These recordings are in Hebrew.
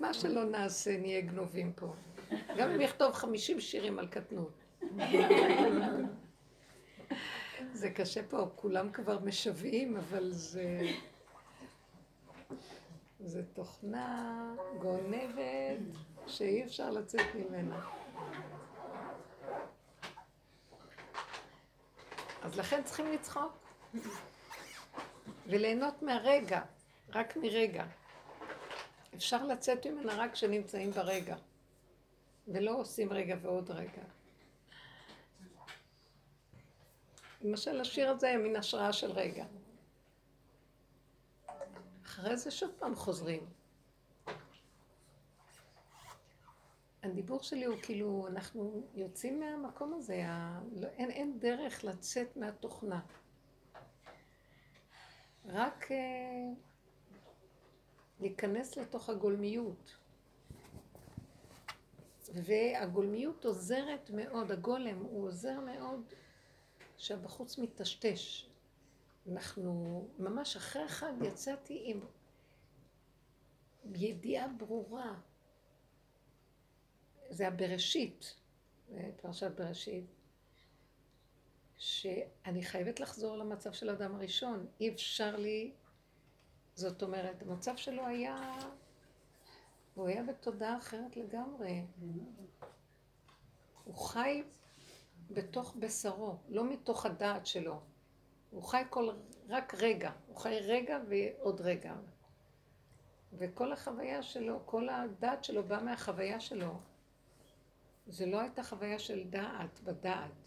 מה שלא נעשה, נהיה גנובים פה. גם אם יכתוב חמישים שירים על קטנות. זה קשה פה, כולם כבר משוועים, אבל זה... זה תוכנה גונבת שאי אפשר לצאת ממנה. אז לכן צריכים לצחוק. וליהנות מהרגע, רק מרגע. אפשר לצאת ממנה רק כשנמצאים ברגע, ולא עושים רגע ועוד רגע. למשל, השיר הזה היה מין השראה של רגע. אחרי זה שוב פעם חוזרים. הדיבור שלי הוא כאילו, אנחנו יוצאים מהמקום הזה, ה... לא, אין, אין דרך לצאת מהתוכנה. רק אה, להיכנס לתוך הגולמיות. והגולמיות עוזרת מאוד, הגולם הוא עוזר מאוד שהבחוץ מטשטש. אנחנו, ממש אחרי החג יצאתי עם ידיעה ברורה. זה הבראשית, פרשת בראשית, שאני חייבת לחזור למצב של האדם הראשון. אי אפשר לי, זאת אומרת, המצב שלו היה, הוא היה בתודעה אחרת לגמרי. הוא חי בתוך בשרו, לא מתוך הדעת שלו. הוא חי כל, רק רגע, הוא חי רגע ועוד רגע. וכל החוויה שלו, כל הדעת שלו באה מהחוויה שלו. זה לא הייתה חוויה של דעת בדעת.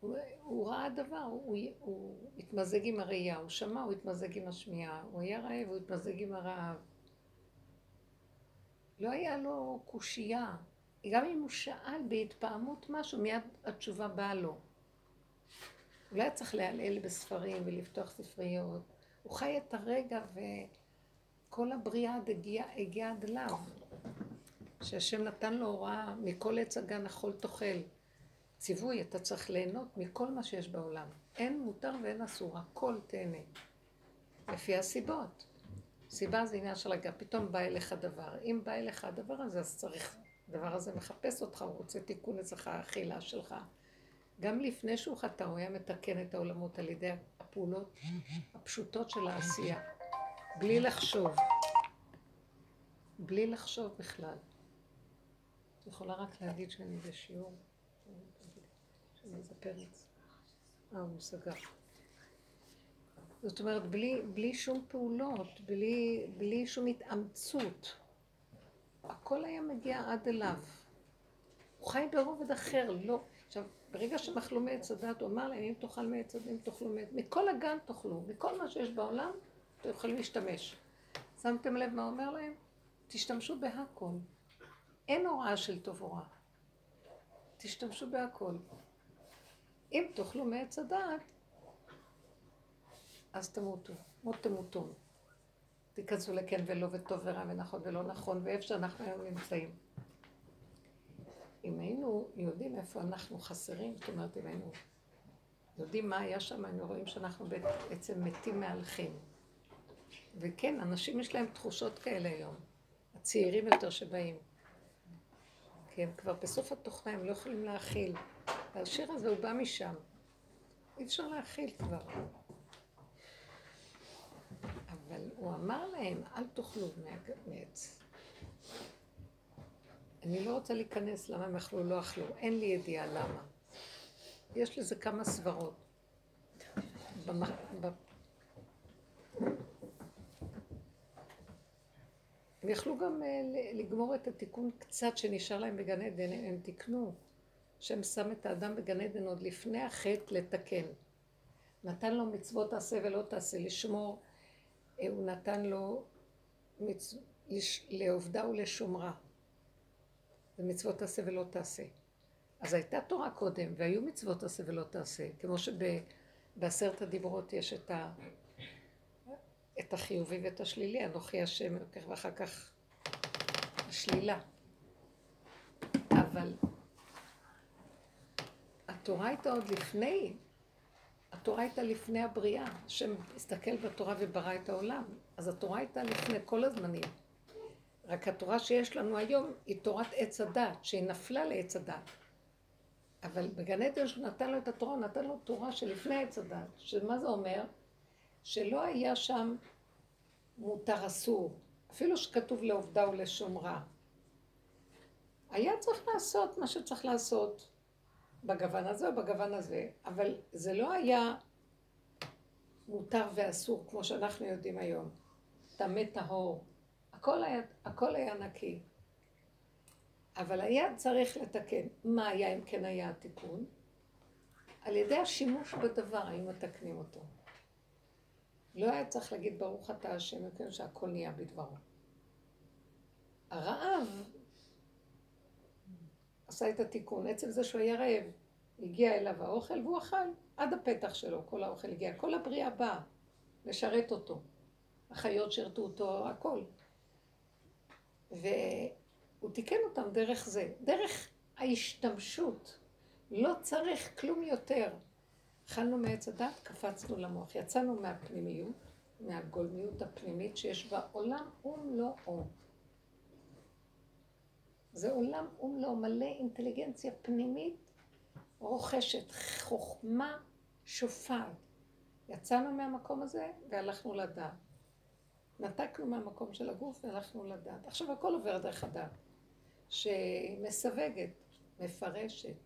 הוא, הוא ראה דבר, הוא, הוא התמזג עם הראייה, הוא שמע, הוא התמזג עם השמיעה, הוא היה רעב, הוא התמזג עם הרעב. לא היה לו קושייה. גם אם הוא שאל בהתפעמות משהו, מיד התשובה באה לו. הוא לא היה צריך להעלל בספרים ולפתוח ספריות. הוא חי את הרגע וכל הבריאה הגיעה הגיע עד אליו. שהשם נתן לו הוראה, מכל עץ הגן אכול תאכל. ציווי, אתה צריך ליהנות מכל מה שיש בעולם. אין מותר ואין אסור, הכל תהנה. לפי הסיבות. סיבה זה עניין של רגע, פתאום בא אליך דבר. אם בא אליך הדבר הזה, אז צריך, הדבר הזה מחפש אותך, הוא רוצה תיקון אצלך, האכילה שלך. גם לפני שהוא חטא, הוא היה מתקן את העולמות על ידי הפעולות הפשוטות של העשייה. בלי לחשוב. בלי לחשוב בכלל. יכולה רק להגיד שאני בשיעור? שאני זה פרץ. אה, הוא סגר. זאת אומרת, בלי, בלי שום פעולות, בלי, בלי שום התאמצות. הכל היה מגיע עד אליו. הוא חי ברובד אחר, לא... עכשיו, ברגע שהם אכלו מעץ הדת, הוא אמר להם, אם תאכל מעץ הדת, אם תאכלו מעץ... מכל הגן תאכלו, מכל מה שיש בעולם, אתם יכולים להשתמש. שמתם לב מה אומר להם? תשתמשו בהכל. אין הוראה של טוב או. תשתמשו בהכל. אם תאכלו מעץ הדעת, אז תמותו, מות תמותון. תיכנסו לכן ולא וטוב ורע ונכון ולא נכון, ואיפה שאנחנו היום נמצאים. אם היינו יודעים איפה אנחנו חסרים, זאת אומרת, אם היינו יודעים מה היה שם, היינו רואים שאנחנו בעצם מתים מהלכים. וכן, אנשים יש להם תחושות כאלה היום, הצעירים יותר שבאים. כי הם כבר בסוף התוכנה, הם לא יכולים להכיל. והשיר הזה הוא בא משם. אי אפשר להכיל כבר. אבל הוא אמר להם, אל תאכלו מעץ. אני לא רוצה להיכנס למה הם אכלו לא אכלו, אין לי ידיעה למה. יש לזה כמה סברות. הם יכלו גם אה, לגמור את התיקון קצת שנשאר להם בגן עדן, הם תיקנו. השם שם את האדם בגן עדן עוד לפני החטא לתקן. נתן לו מצוות תעשה ולא תעשה, לשמור, אה, הוא נתן לו מצ... לש... לעובדה ולשומרה. ומצוות תעשה ולא תעשה. אז הייתה תורה קודם, והיו מצוות תעשה ולא תעשה, כמו שבעשרת הדיברות יש את, ה, את החיובי ואת השלילי, אנוכי השם ואחר כך השלילה. אבל התורה הייתה עוד לפני התורה הייתה לפני הבריאה. השם הסתכל בתורה וברא את העולם. אז התורה הייתה לפני כל הזמנים. רק התורה שיש לנו היום היא תורת עץ הדת, שהיא נפלה לעץ הדת. אבל בגן עדן שהוא נתן לו את התורה, הוא נתן לו תורה שלפני עץ הדת. שמה זה אומר? שלא היה שם מותר אסור, אפילו שכתוב לעובדה ולשומרה. היה צריך לעשות מה שצריך לעשות בגוון הזה או בגוון הזה, אבל זה לא היה מותר ואסור כמו שאנחנו יודעים היום. טמא טהור. הכל היה, הכל היה נקי. אבל היה צריך לתקן. מה היה אם כן היה התיקון? על ידי השימוש בדבר היו מתקנים אותו. לא היה צריך להגיד ברוך אתה השם, וכן שהכל נהיה בדברו. הרעב עשה את התיקון. עצם זה שהוא היה רעב, הגיע אליו האוכל והוא אכל עד הפתח שלו, כל האוכל הגיע. כל הבריאה באה לשרת אותו. החיות שירתו אותו, הכל. והוא תיקן אותם דרך זה, דרך ההשתמשות. לא צריך כלום יותר. אכלנו מעץ הדת, קפצנו למוח. יצאנו מהפנימיות, מהגולמיות הפנימית שיש בה עולם ומלואו. זה עולם ומלואו, מלא אינטליגנציה פנימית רוכשת, חוכמה שופעת. יצאנו מהמקום הזה והלכנו לדעת. נתקנו מהמקום של הגוף והלכנו לדעת. עכשיו הכל עובר דרך הדעת, שמסווגת, מפרשת,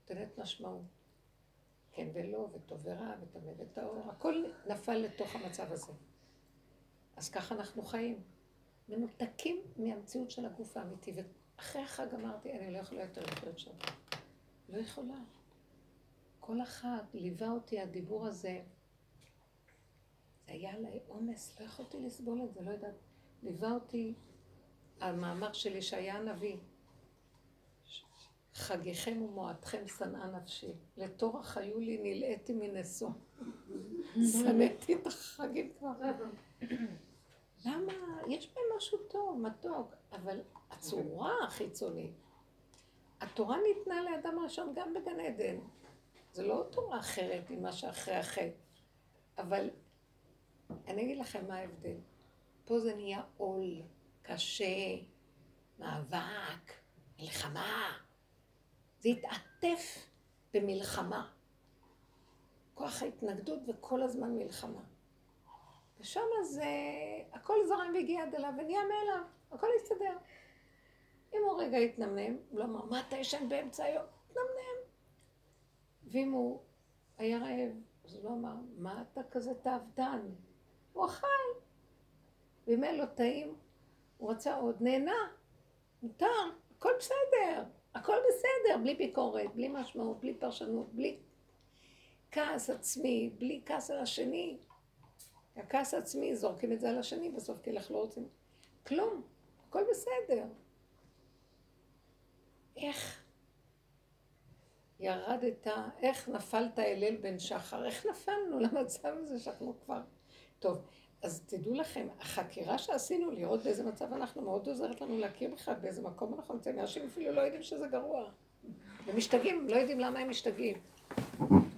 נותנת משמעות. כן ולא, וטוב ורע, וטמא וטהור, הכל נפל לתוך המצב הזה. אז ככה אנחנו חיים. מנותקים מהמציאות של הגוף האמיתי. ואחרי החג אמרתי, אני לא יכולה יותר לחיות שם. לא יכולה. כל החג ליווה אותי הדיבור הזה. זה היה עליי עומס, לא יכולתי לסבול את זה, לא יודעת. ליווה אותי המאמר של ישעיה הנביא. חגיכם ומועדכם שנאה נפשי. לתורך היו לי נלאיתי מנשוא. שנאתי את החגים כבר. למה? יש בהם משהו טוב, מתוק, אבל הצורה החיצונית, התורה ניתנה לאדם הראשון גם בגן עדן. זה לא תורה אחרת ממה שאחרי החטא, אבל אני אגיד לכם מה ההבדל. פה זה נהיה עול, קשה, מאבק, מלחמה. זה התעטף במלחמה. כוח ההתנגדות וכל הזמן מלחמה. ושם זה, הכל זרם והגיע עד אליו ונהיה מאליו, הכל הסתדר. אם הוא רגע התנמנם, הוא לא אמר, מה אתה ישן באמצע היום? התנמנם. ואם הוא היה רעב, אז הוא לא אמר, מה אתה כזה תאוותן? הוא אכל. ואם אין לו טעים, הוא רצה עוד, נהנה, מותר, הכל בסדר, הכל בסדר, בלי ביקורת, בלי משמעות, בלי פרשנות, בלי כעס עצמי, בלי כעס על השני. הכעס העצמי, זורקים את זה על השני בסוף, כי אנחנו לא רוצים... כלום, הכל בסדר. איך ירדת, איך נפלת אליל בן שחר, איך נפלנו למצב הזה שאנחנו כבר... טוב, אז תדעו לכם, החקירה שעשינו, לראות באיזה מצב אנחנו, מאוד עוזרת לנו להכיר בכלל באיזה מקום אנחנו נמצאים. אנשים אפילו לא יודעים שזה גרוע. הם משתגעים, לא יודעים למה הם משתגעים.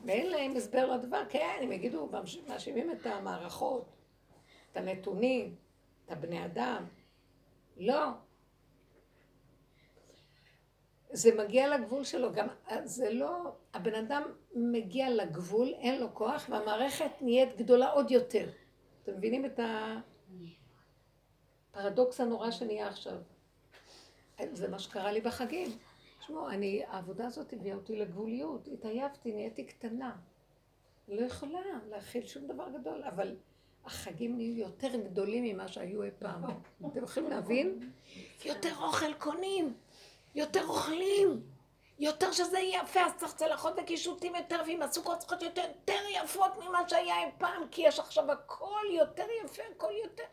ואין להם הסבר לדבר, כן, הם יגידו, מאשימים את המערכות, את הנתונים, את הבני אדם. לא. זה מגיע לגבול שלו, גם זה לא, הבן אדם מגיע לגבול, אין לו כוח, והמערכת נהיית גדולה עוד יותר. אתם מבינים את הפרדוקס הנורא שנהיה עכשיו? זה מה שקרה לי בחגים. תשמעו, אני, העבודה הזאת הביאה אותי לגבוליות, התעייפתי, נהייתי קטנה. לא יכולה להכיל שום דבר גדול, אבל החגים נהיו יותר גדולים ממה שהיו אי פעם. אתם יכולים להבין? יותר אוכל קונים, יותר אוכלים, יותר שזה יפה, אז צריך צלחות וקישוטים יותר, ואם הסוכות צריכות יותר, יותר יפות ממה שהיה אי פעם, כי יש עכשיו הכל יותר יפה, הכל יותר.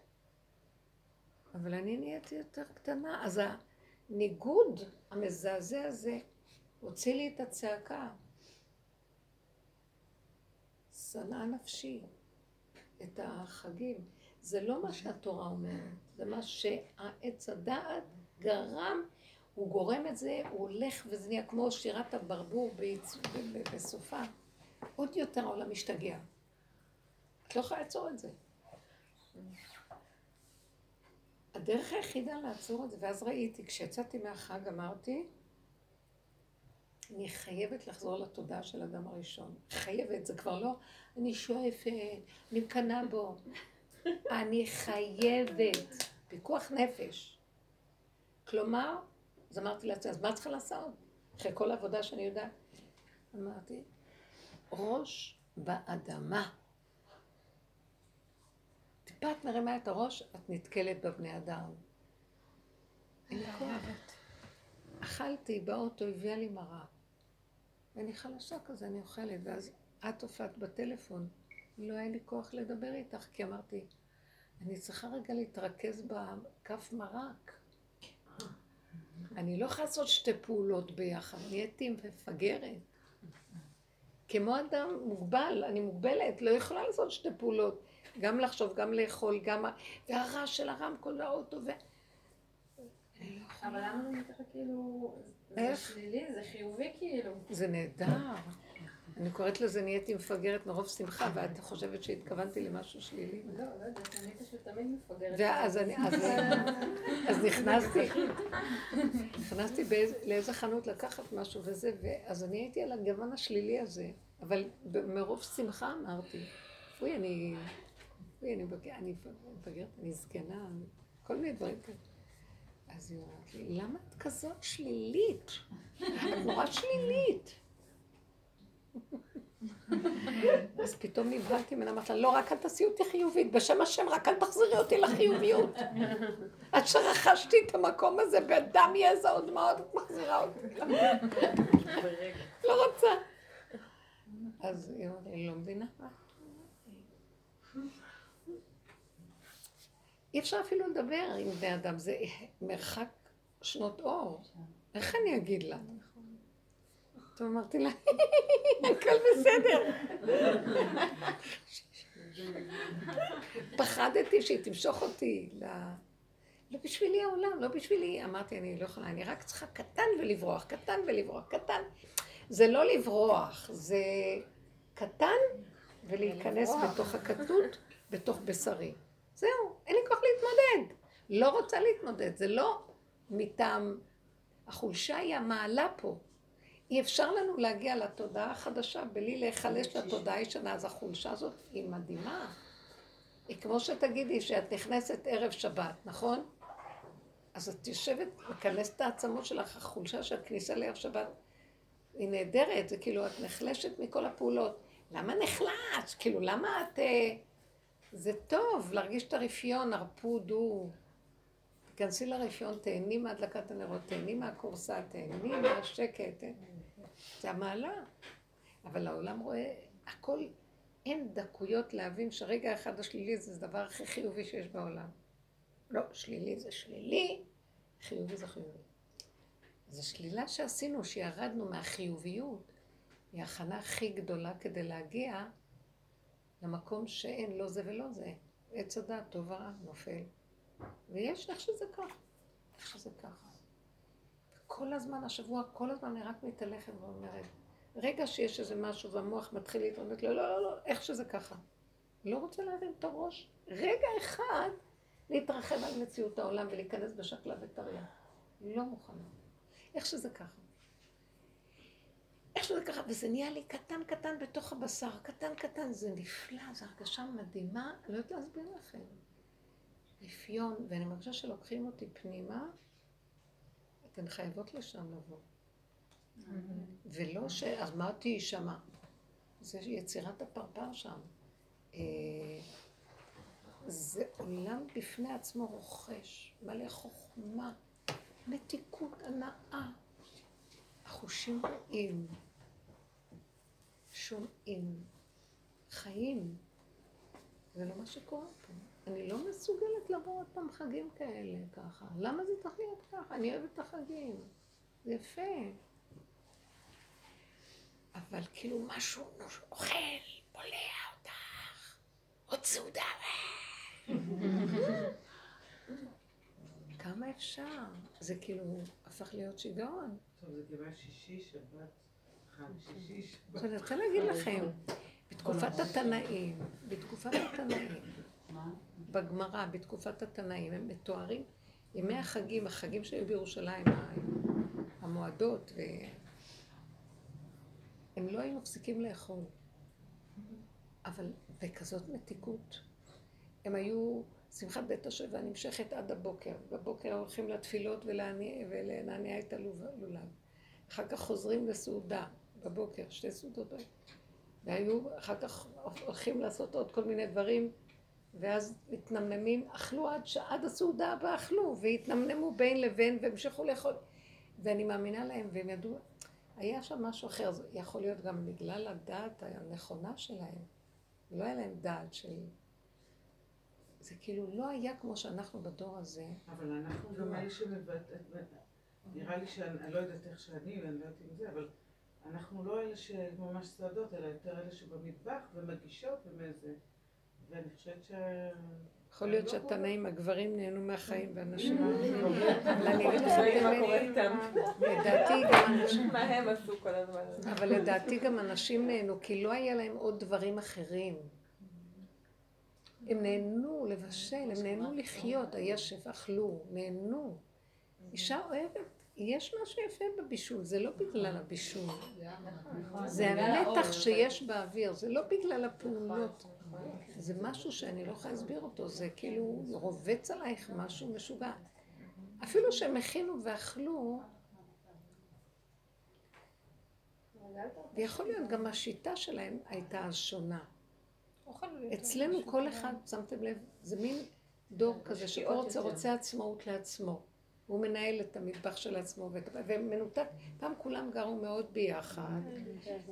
אבל אני נהייתי יותר קטנה, אז הניגוד המזעזע הזה הוציא לי את הצעקה. שנאה נפשי, את החגים. זה לא מה שהתורה אומרת, זה מה שהעץ הדעת גרם, הוא גורם את זה, הוא הולך וזה נהיה כמו שירת הברבור בסופה. עוד יותר העולם משתגע. את לא יכולה לעצור את זה. הדרך היחידה לעצור את זה, ואז ראיתי, כשיצאתי מהחג אמרתי, אני חייבת לחזור לתודעה של אדם הראשון. חייבת, זה כבר לא, אני שואפת, אני מקנאה בו. אני חייבת. פיקוח נפש. כלומר, אז אמרתי לעצמי, אז מה צריכה לעשות? אחרי כל העבודה שאני יודעת. אמרתי, ראש באדמה. טיפה את מרימה את הראש, את נתקלת בבני אדם. אין לי כוח. אכלתי באוטו, הביאה לי מרק. ואני חלשה כזה, אני אוכלת, ואז את הופעת בטלפון. לא היה לי כוח לדבר איתך, כי אמרתי, אני צריכה רגע להתרכז בכף מרק. אני לא יכולה לעשות שתי פעולות ביחד, נהייתי מפגרת. כמו אדם מוגבל, אני מוגבלת, לא יכולה לעשות שתי פעולות. גם לחשוב, גם לאכול, גם... והרעש של הרמקול והאוטו ו... אבל למה זה ככה כאילו... זה שלילי, זה חיובי כאילו. זה נהדר. אני קוראת לזה נהייתי מפגרת מרוב שמחה, ואת חושבת שהתכוונתי למשהו שלילי. לא, לא יודעת, אני פשוט תמיד מפגרת. אז נכנסתי, נכנסתי לאיזה חנות לקחת משהו וזה, ואז אני הייתי על הגוון השלילי הזה, אבל מרוב שמחה אמרתי, אוי, אני, אני מפגרת, אני זקנה, כל מיני דברים כאלה. אז היא אומרת לי, למה את כזאת שלילית? את נורא שלילית. אז פתאום נבהלתי ממנה, אמרתי לה, לא, רק אל תעשי אותי חיובית, בשם השם, רק אל תחזירי אותי לחיוביות. עד שרכשתי את המקום הזה בדם יזע עוד דמעות, את מחזירה אותי. לא רוצה. אז היא אומרת, אני לא מבינה מה. אי אפשר אפילו לדבר עם בני אדם, זה מרחק שנות אור. איך אני אגיד לה? טוב, אמרתי לה, הכל בסדר. פחדתי שהיא תמשוך אותי ל... לא בשבילי העולם, לא בשבילי. אמרתי, אני לא יכולה, אני רק צריכה קטן ולברוח, קטן ולברוח, קטן. זה לא לברוח, זה קטן ולהיכנס בתוך הכתות, בתוך בשרי. זהו, אין לי כוח להתמודד. לא רוצה להתמודד, זה לא מטעם... החולשה היא המעלה פה. אי אפשר לנו להגיע לתודעה החדשה בלי להיחלש לתודעה הישנה, אז החולשה הזאת היא מדהימה. היא כמו שתגידי שאת נכנסת ערב שבת, נכון? אז את יושבת, מכנסת את העצמות שלך, החולשה של הכניסה לערב שבת היא נהדרת, זה כאילו את נחלשת מכל הפעולות. למה נחלש? כאילו, למה את... אה, זה טוב להרגיש את הרפיון, הרפו דו. תיכנסי לרפיון, תהני מהדלקת הנרות, תהני מהכורסה, תהני מהשקט. זה המעלה. אבל העולם רואה, הכל, אין דקויות להבין שרגע אחד השלילי זה הדבר הכי חיובי שיש בעולם. לא, שלילי זה שלילי, חיובי זה חיובי. זו שלילה שעשינו, שירדנו מהחיוביות, היא ההכנה הכי גדולה כדי להגיע למקום שאין לא זה ולא זה. עץ הדעת, טוב ורע, נופל. ויש איך שזה ככה, איך שזה ככה. כל הזמן, השבוע, כל הזמן אני רק מתהלכת ואומרת, רגע שיש איזה משהו והמוח מתחיל להתעומת, לא, לא, לא, לא, איך שזה ככה. לא רוצה להרים את הראש, רגע אחד להתרחב על מציאות העולם ולהיכנס בשקלה וטריה. לא מוכנה. איך שזה ככה. איך שזה ככה, וזה נהיה לי קטן קטן בתוך הבשר, קטן קטן, זה נפלא, זו הרגשה מדהימה, לא יודעת להסביר לכם. רפיון, ואני מרגישה שלוקחים אותי פנימה, אתן חייבות לשם לבוא. ולא ש... אז מה תהיי שמה? זה יצירת הפרפר שם. אה, זה עולם בפני עצמו רוכש, מלא חוכמה, מתיקות, הנאה. החושים רואים, שומעים, חיים. זה לא מה שקורה פה. אני לא מסוגלת לבוא עוד פעם חגים כאלה ככה. למה זה צריך להיות ככה? אני אוהבת את החגים. זה יפה. אבל כאילו משהו אוכל, בולע אותך, עוד סעודה. כמה אפשר? זה כאילו הפך להיות שיגעון. טוב, זה כמעט שישי, שבת, אני רוצה להגיד לכם, בתקופת התנאים, בתקופת התנאים, בגמרא, בתקופת התנאים, הם מתוארים, ימי החגים, החגים שהיו בירושלים, המועדות, הם לא היו מפסיקים לאכול. אבל בכזאת מתיקות. הם היו, שמחת בית השבע נמשכת עד הבוקר. בבוקר הולכים לתפילות ולנענע את הלולב. אחר כך חוזרים לסעודה בבוקר, שתי סעודות. והיו, אחר כך הולכים לעשות עוד כל מיני דברים, ואז מתנמנמים, אכלו עד, עד הסעודה הבאה אכלו, והתנמנמו בין לבין והמשכו לאכול. ואני מאמינה להם, והם ידעו, היה שם משהו אחר, זה יכול להיות גם בגלל הדעת הנכונה שלהם. לא היה להם דעת של... זה כאילו לא היה כמו שאנחנו בדור הזה. אבל אנחנו גם אלה שמבטאת... נראה לי שאני לא יודעת איך שאני, ואני לא יודעת אם זה, אבל אנחנו לא אלה שממש סועדות, אלא יותר אלה שבמטבח ומגישות ומזה. ואני חושבת ש... יכול להיות שהתנאים, הגברים נהנו מהחיים והנשים אבל אני אגיד לך לדעתי גם אנשים... מה הם עשו כל הזמן? אבל לדעתי גם אנשים נהנו, כי לא היה להם עוד דברים אחרים. הם נהנו לבשל, הם נהנו לחיות, הישב, אכלו, נהנו. אישה אוהבת, יש משהו יפה בבישול, זה לא בגלל הבישול. זה המתח שיש באוויר, זה לא בגלל הפעולות. זה משהו שאני לא יכולה להסביר אותו, זה כאילו רובץ עלייך משהו משוגע. אפילו שהם הכינו ואכלו, ויכול להיות גם השיטה שלהם הייתה אז שונה. אצלנו כל אחד, שמתם לב, זה מין דור כזה שכל רוצה, רוצה עצמאות לעצמו. הוא מנהל את המטבח של עצמו, ומנותק, פעם כולם גרו מאוד ביחד,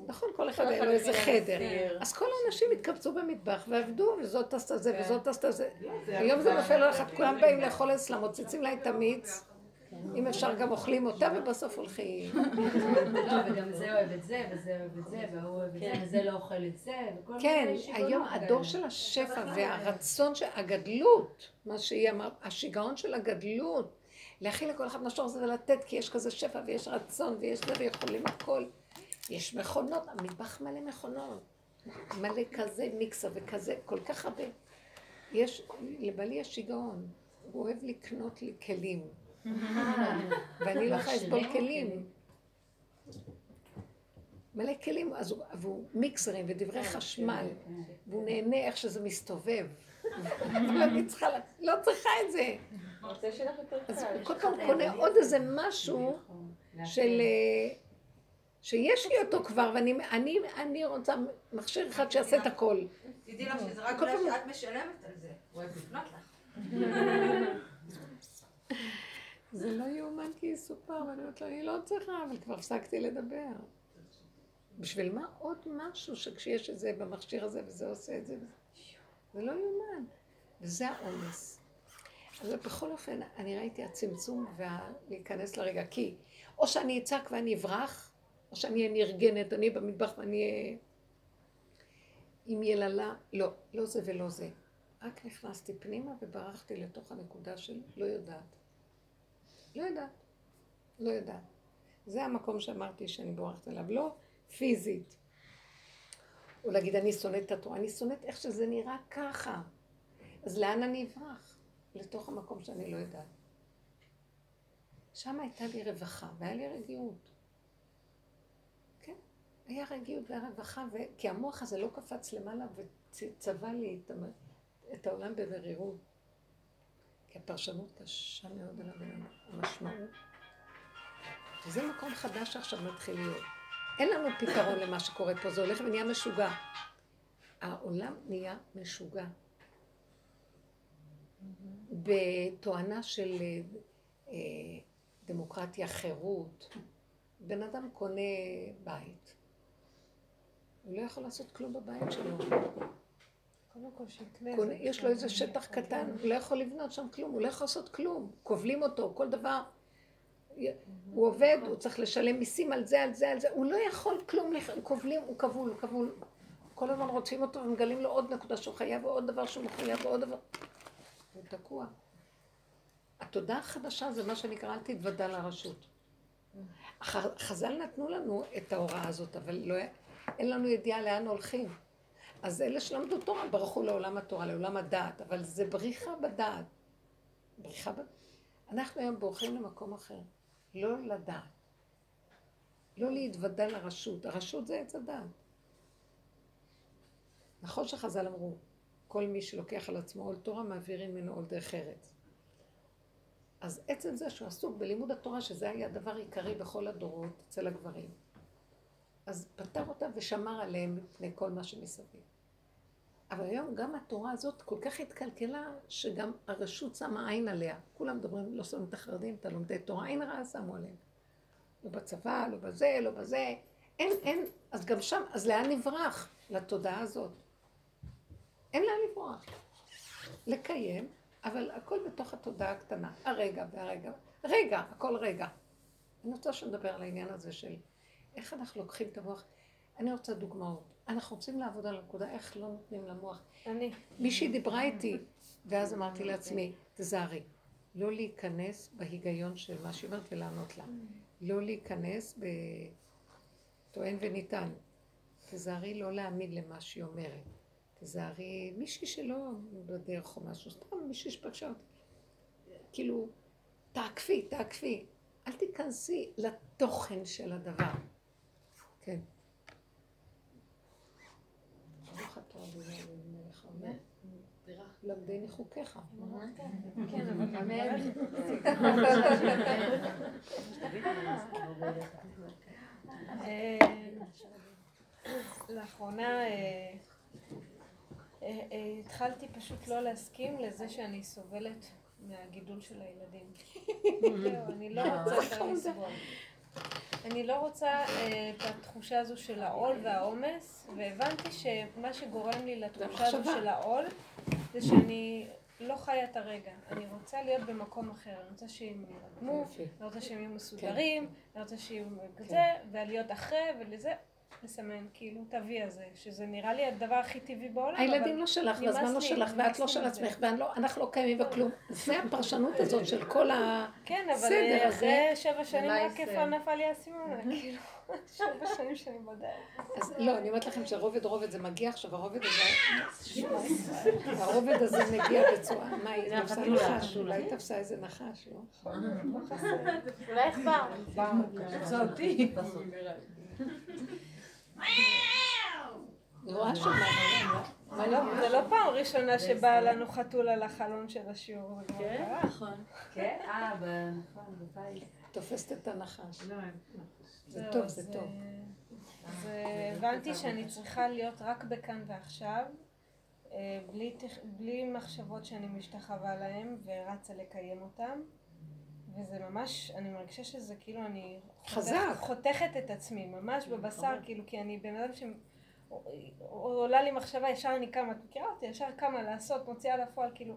נכון, כל אחד היה לו איזה חדר, אז כל האנשים התקבצו במטבח ועבדו, וזאת עשתה זה וזאת עשתה זה, היום זה נופל על אחד, כולם באים לאכול אצלם, מוצצים לה את המיץ, אם אפשר גם אוכלים אותה ובסוף הולכים. לא, וגם זה אוהב את זה, וזה אוהב את זה, והוא אוהב את זה, וזה לא אוכל את זה, כן, היום הדור של השפע והרצון, הגדלות, מה שהיא אמרה, השיגעון של הגדלות, להכיל לכל אחד משור זה ולתת, כי יש כזה שפע ויש רצון ויש זה ויכולים הכל. יש מכונות, המטבח מלא מכונות. מלא כזה מיקסה וכזה, כל כך הרבה. יש, לבעלי יש שיגעון, הוא אוהב לקנות לי כלים. ואני לא יכולה לסבול כלים. מלא כלים, אז הוא, והוא מיקסרים ודברי כן, חשמל, כן. והוא נהנה איך שזה מסתובב. ואני צריכה, לא צריכה את זה. אז הוא כל פעם קונה עוד איזה משהו. של... אה, שיש לי אותו כבר, ואני רוצה מכשיר אחד שיעשה את הכל. תדעי לך שזה רק בגלל שאת משלמת על זה, הוא אוהב לפנות לך. זה לא יאומן כי יסופר, ואני אומרת לו, אני לא צריכה, אבל כבר הפסקתי לדבר. בשביל מה עוד משהו שכשיש את זה במכשיר הזה וזה עושה את זה? זה לא יאומן. וזה העומס. אז בכל אופן, אני ראיתי הצמצום ולהיכנס לרגע, כי או שאני אצעק ואני אברח, או שאני אהיה נרגנת, אני במטבח ואני אהיה עם יללה, לא, לא זה ולא זה. רק נכנסתי פנימה וברחתי לתוך הנקודה של לא יודעת. לא יודעת. לא יודעת. זה המקום שאמרתי שאני בורחת אליו. לא פיזית. או להגיד, אני שונאת את התורה. אני שונאת איך שזה נראה ככה. אז לאן אני אברח? לתוך המקום שאני לא יודעת. שם הייתה לי רווחה, והיה לי רגיעות. כן, היה רגיעות והרווחה, ו... כי המוח הזה לא קפץ למעלה וצבע לי את. את העולם במרירות. כי הפרשנות קשה מאוד על המשמעות. וזה מקום חדש שעכשיו מתחיל להיות. אין לנו פתרון למה שקורה פה, זה הולך ונהיה משוגע. העולם נהיה משוגע. בתואנה של אה, דמוקרטיה, חירות. בן אדם קונה בית. הוא לא יכול לעשות כלום בבית שלו. יש לו איזה שטח קטן, הוא לא יכול לבנות שם כלום, הוא לא יכול לעשות כלום. כובלים אותו, כל דבר. הוא עובד, הוא צריך לשלם מיסים על זה, על זה, על זה, הוא לא יכול כלום, כובלים, הוא כבול, הוא כבול. כל הזמן רוצים אותו ומגלים לו עוד נקודה שהוא חייב, ועוד דבר שהוא מחויב, ועוד דבר. הוא תקוע. התודעה החדשה זה מה שנקרא אל תתוודע לרשות. חז"ל נתנו לנו את ההוראה הזאת, אבל לא, אין לנו ידיעה לאן הולכים. אז אלה שלמדו תורה ברחו לעולם התורה, לעולם הדעת, אבל זה בריחה בדעת. בריחה ב... אנחנו היום בורחים למקום אחר. לא לדעת. לא להתוודע לרשות. הרשות זה עץ הדעת. נכון שחז"ל אמרו, כל מי שלוקח על עצמו עול תורה, מעבירים ממנו עול דרך ארץ. אז עצם זה שהוא עסוק בלימוד התורה, שזה היה הדבר העיקרי בכל הדורות אצל הגברים, אז פתר אותם ושמר עליהם מפני כל מה שמסביב. אבל היום גם התורה הזאת כל כך התקלקלה, שגם הרשות שמה עין עליה. כולם מדברים, לא שמים את החרדים, את הלומדי תורה, עין רעה שמו עליהם. לא בצבא, לא בזה, לא בזה. אין, אין, אז גם שם, אז לאן נברח? לתודעה הזאת. אין לאן לברוח. לקיים, אבל הכל בתוך התודעה הקטנה. הרגע והרגע. רגע, הכל רגע. אני רוצה שנדבר על העניין הזה של איך אנחנו לוקחים את המוח. אני רוצה דוגמאות. אנחנו רוצים לעבוד על הנקודה, איך לא נותנים למוח. אני. מישהי דיברה איתי, ואז אמרתי לעצמי, תזהרי, לא להיכנס בהיגיון של מה שהיא אומרת ולענות לה. לא להיכנס בטוען וניתן. תזהרי לא להאמין למה שהיא אומרת. תזהרי מישהי שלא בדרך או משהו, סתם מישהי שפגשה אותי. כאילו, תעקפי, תעקפי. אל תיכנסי לתוכן של הדבר. כן. ברוך אתה אדוני אלוהינו מלך העולם. למדני חוקיך. כן, אבל אמן. לאחרונה אה, אה, אה, התחלתי פשוט לא להסכים לזה שאני סובלת מהגידול של הילדים. אני לא רוצה יותר לסבול. אני לא רוצה אה, את התחושה הזו של העול והעומס, והבנתי שמה שגורם לי לתחושה הזו. של העול, זה שאני לא חיה את הרגע. אני רוצה להיות במקום אחר. אני רוצה שהם יירדמו, יופי. אני רוצה שהם יהיו מסודרים, אני רוצה כן. כזה, ולהיות אחרי, ולזה, לסמן, כאילו, את ה-V הזה, שזה נראה לי הדבר הכי טבעי בעולם, הילדים לא שלך, והזמן לא שלך, ואת לא של. עצמך, ואנחנו לא קיימים בכלום. זה הפרשנות הזאת של כל ה... כן, אבל אה, אחרי שבע שנים רק איפה? נפל לי האסימון, כאילו, שבע שנים שאני בדרך. אז לא, אני אומרת לכם שרובד רובד זה מגיע עכשיו, הרובד הזה, הרובד הזה מגיע בצורה, מה היא זה תפסה נחש. אולי תפסה איזה נחש, לא? אולי איך פעם? זה אותי. זה לא- זה לא פעם ראשונה שבאה לנו חתול על החלון של השיעור. כן, קרה. נכון. כן, אה, נכון, בבית. תופסת את הנחש. לא, אין. זה טוב, זה טוב. אה, אז אה, הבנתי שאני צריכה להיות רק בכאן ועכשיו, אה, בלי מחשבות שאני משתחווה להן ורצה לקיים אותן. וזה ממש, אני מרגישה שזה כאילו אני חזק. חותכת את עצמי, ממש בבשר, כאילו, כי אני בן אדם ש... עולה לי מחשבה, ישר אני קמה, את מכירה אותי? ישר קמה לעשות, מוציאה לפועל, כאילו...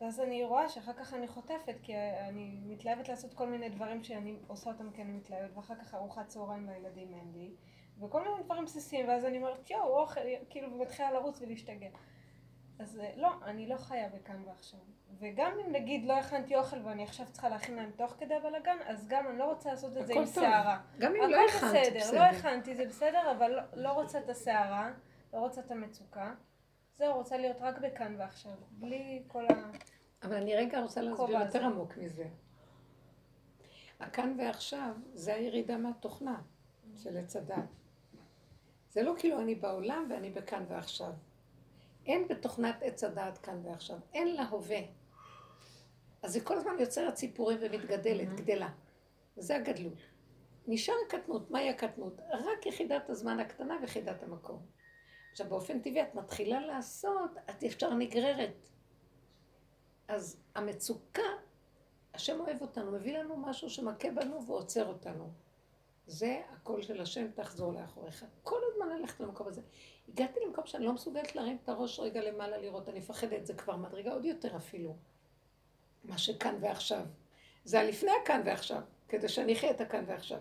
ואז אני רואה שאחר כך אני חוטפת, כי אני מתלהבת לעשות כל מיני דברים שאני עושה אותם כי אני מתלהבת, ואחר כך ארוחת צהריים לילדים אין לי, וכל מיני דברים בסיסיים, ואז אני אומרת, יואו, אוכל, כאילו, ומתחילה לרוץ ולהשתגע. אז אה, לא, אני לא חיה בכאן ועכשיו. וגם אם נגיד לא הכנתי אוכל ואני עכשיו צריכה להכין להם תוך כדי הבלאגן, אז גם אני לא רוצה לעשות את זה עם. סערה. גם אם לא הכנת, בסדר, בסדר. לא הכנתי, זה בסדר, אבל לא, לא רוצה את הסערה, לא רוצה את המצוקה. זהו, רוצה להיות רק בכאן ועכשיו, בלי כל ה... אבל אני רגע רוצה להסביר יותר. עמוק מזה. הכאן ועכשיו זה הירידה מהתוכנה של עץ הדת. זה לא כאילו אני בעולם ואני בכאן ועכשיו. אין בתוכנת עץ הדעת כאן ועכשיו, אין לה הווה. אז היא כל הזמן יוצרת סיפורים ומתגדלת, גדלה. וזה הגדלות. נשאר הקטנות, מהי הקטנות? רק יחידת הזמן הקטנה ויחידת המקום. עכשיו באופן טבעי את מתחילה לעשות, את ישר נגררת. אז המצוקה, השם אוהב אותנו, מביא לנו משהו שמכה בנו ועוצר אותנו. זה הקול של השם, תחזור לאחוריך. כל הזמן ללכת למקום הזה. הגעתי למקום שאני לא מסוגלת להרים את הראש רגע למעלה לראות, אני מפחדת, זה כבר מדרגה עוד יותר אפילו. מה שכאן ועכשיו. זה הלפני הכאן ועכשיו, כדי שאני אחיה את הכאן ועכשיו.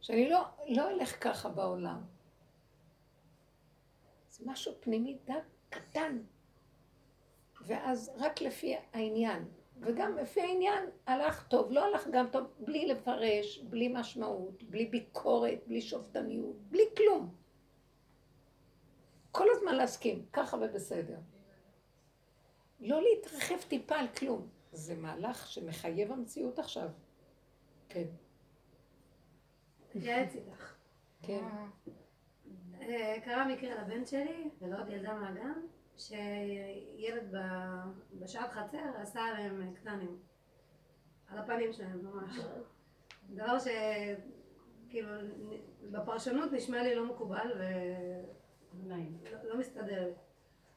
שאני לא, לא אלך ככה בעולם. זה משהו פנימי דק, קטן. ואז רק לפי העניין, וגם לפי העניין הלך טוב, לא הלך גם טוב, בלי לפרש, בלי משמעות, בלי ביקורת, בלי שופטניות, בלי כלום. כל הזמן להסכים, ככה ובסדר. לא להתרחב טיפה על כלום. זה מהלך שמחייב המציאות עכשיו. כן. להתייעץ איתך. כן. אה, קרה מקרה לבן שלי, ולא עוד ילדה מהגן, שילד בשעת חצר עשה עליהם קטנים. על הפנים שלהם ממש. דבר שכאילו בפרשנות נשמע לי לא מקובל ולא לא מסתדר לי.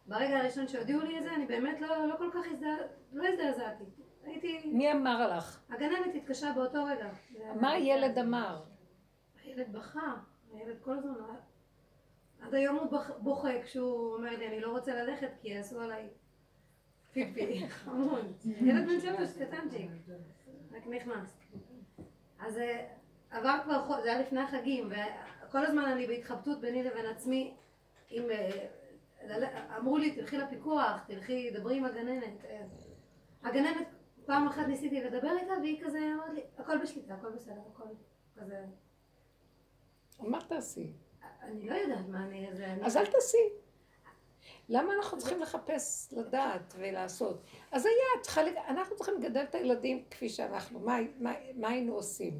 ברגע הראשון שהודיעו לי את זה, אני באמת לא, לא כל כך הזדע... לא הזדעזעתי. הייתי... מי אמר לך? הגננת התקשרה באותו רגע. מה הילד אמר? הילד בכה, הילד כל הזמן, עד היום הוא בוכה כשהוא אומר לי אני לא רוצה ללכת כי יעשו עליי פיפי, חמוד, ילד בן שלוש, קטנצ'יק, רק נכנס. אז אה, עבר כבר חודש, זה היה לפני החגים, וכל הזמן אני בהתחבטות ביני לבין עצמי, אם אה, לל- אמרו לי תלכי לפיקוח, תלכי, דברי עם הגננת. אה, הגננת, פעם אחת ניסיתי לדבר איתה והיא כזה אמרת לי, הכל בשליטה, הכל בסדר, הכל כזה. מה תעשי? אני לא יודעת מה אני... אז אל תעשי. למה אנחנו צריכים לחפש לדעת ולעשות? אז היה, אנחנו צריכים לגדל את הילדים כפי שאנחנו, מה, מה, מה היינו עושים?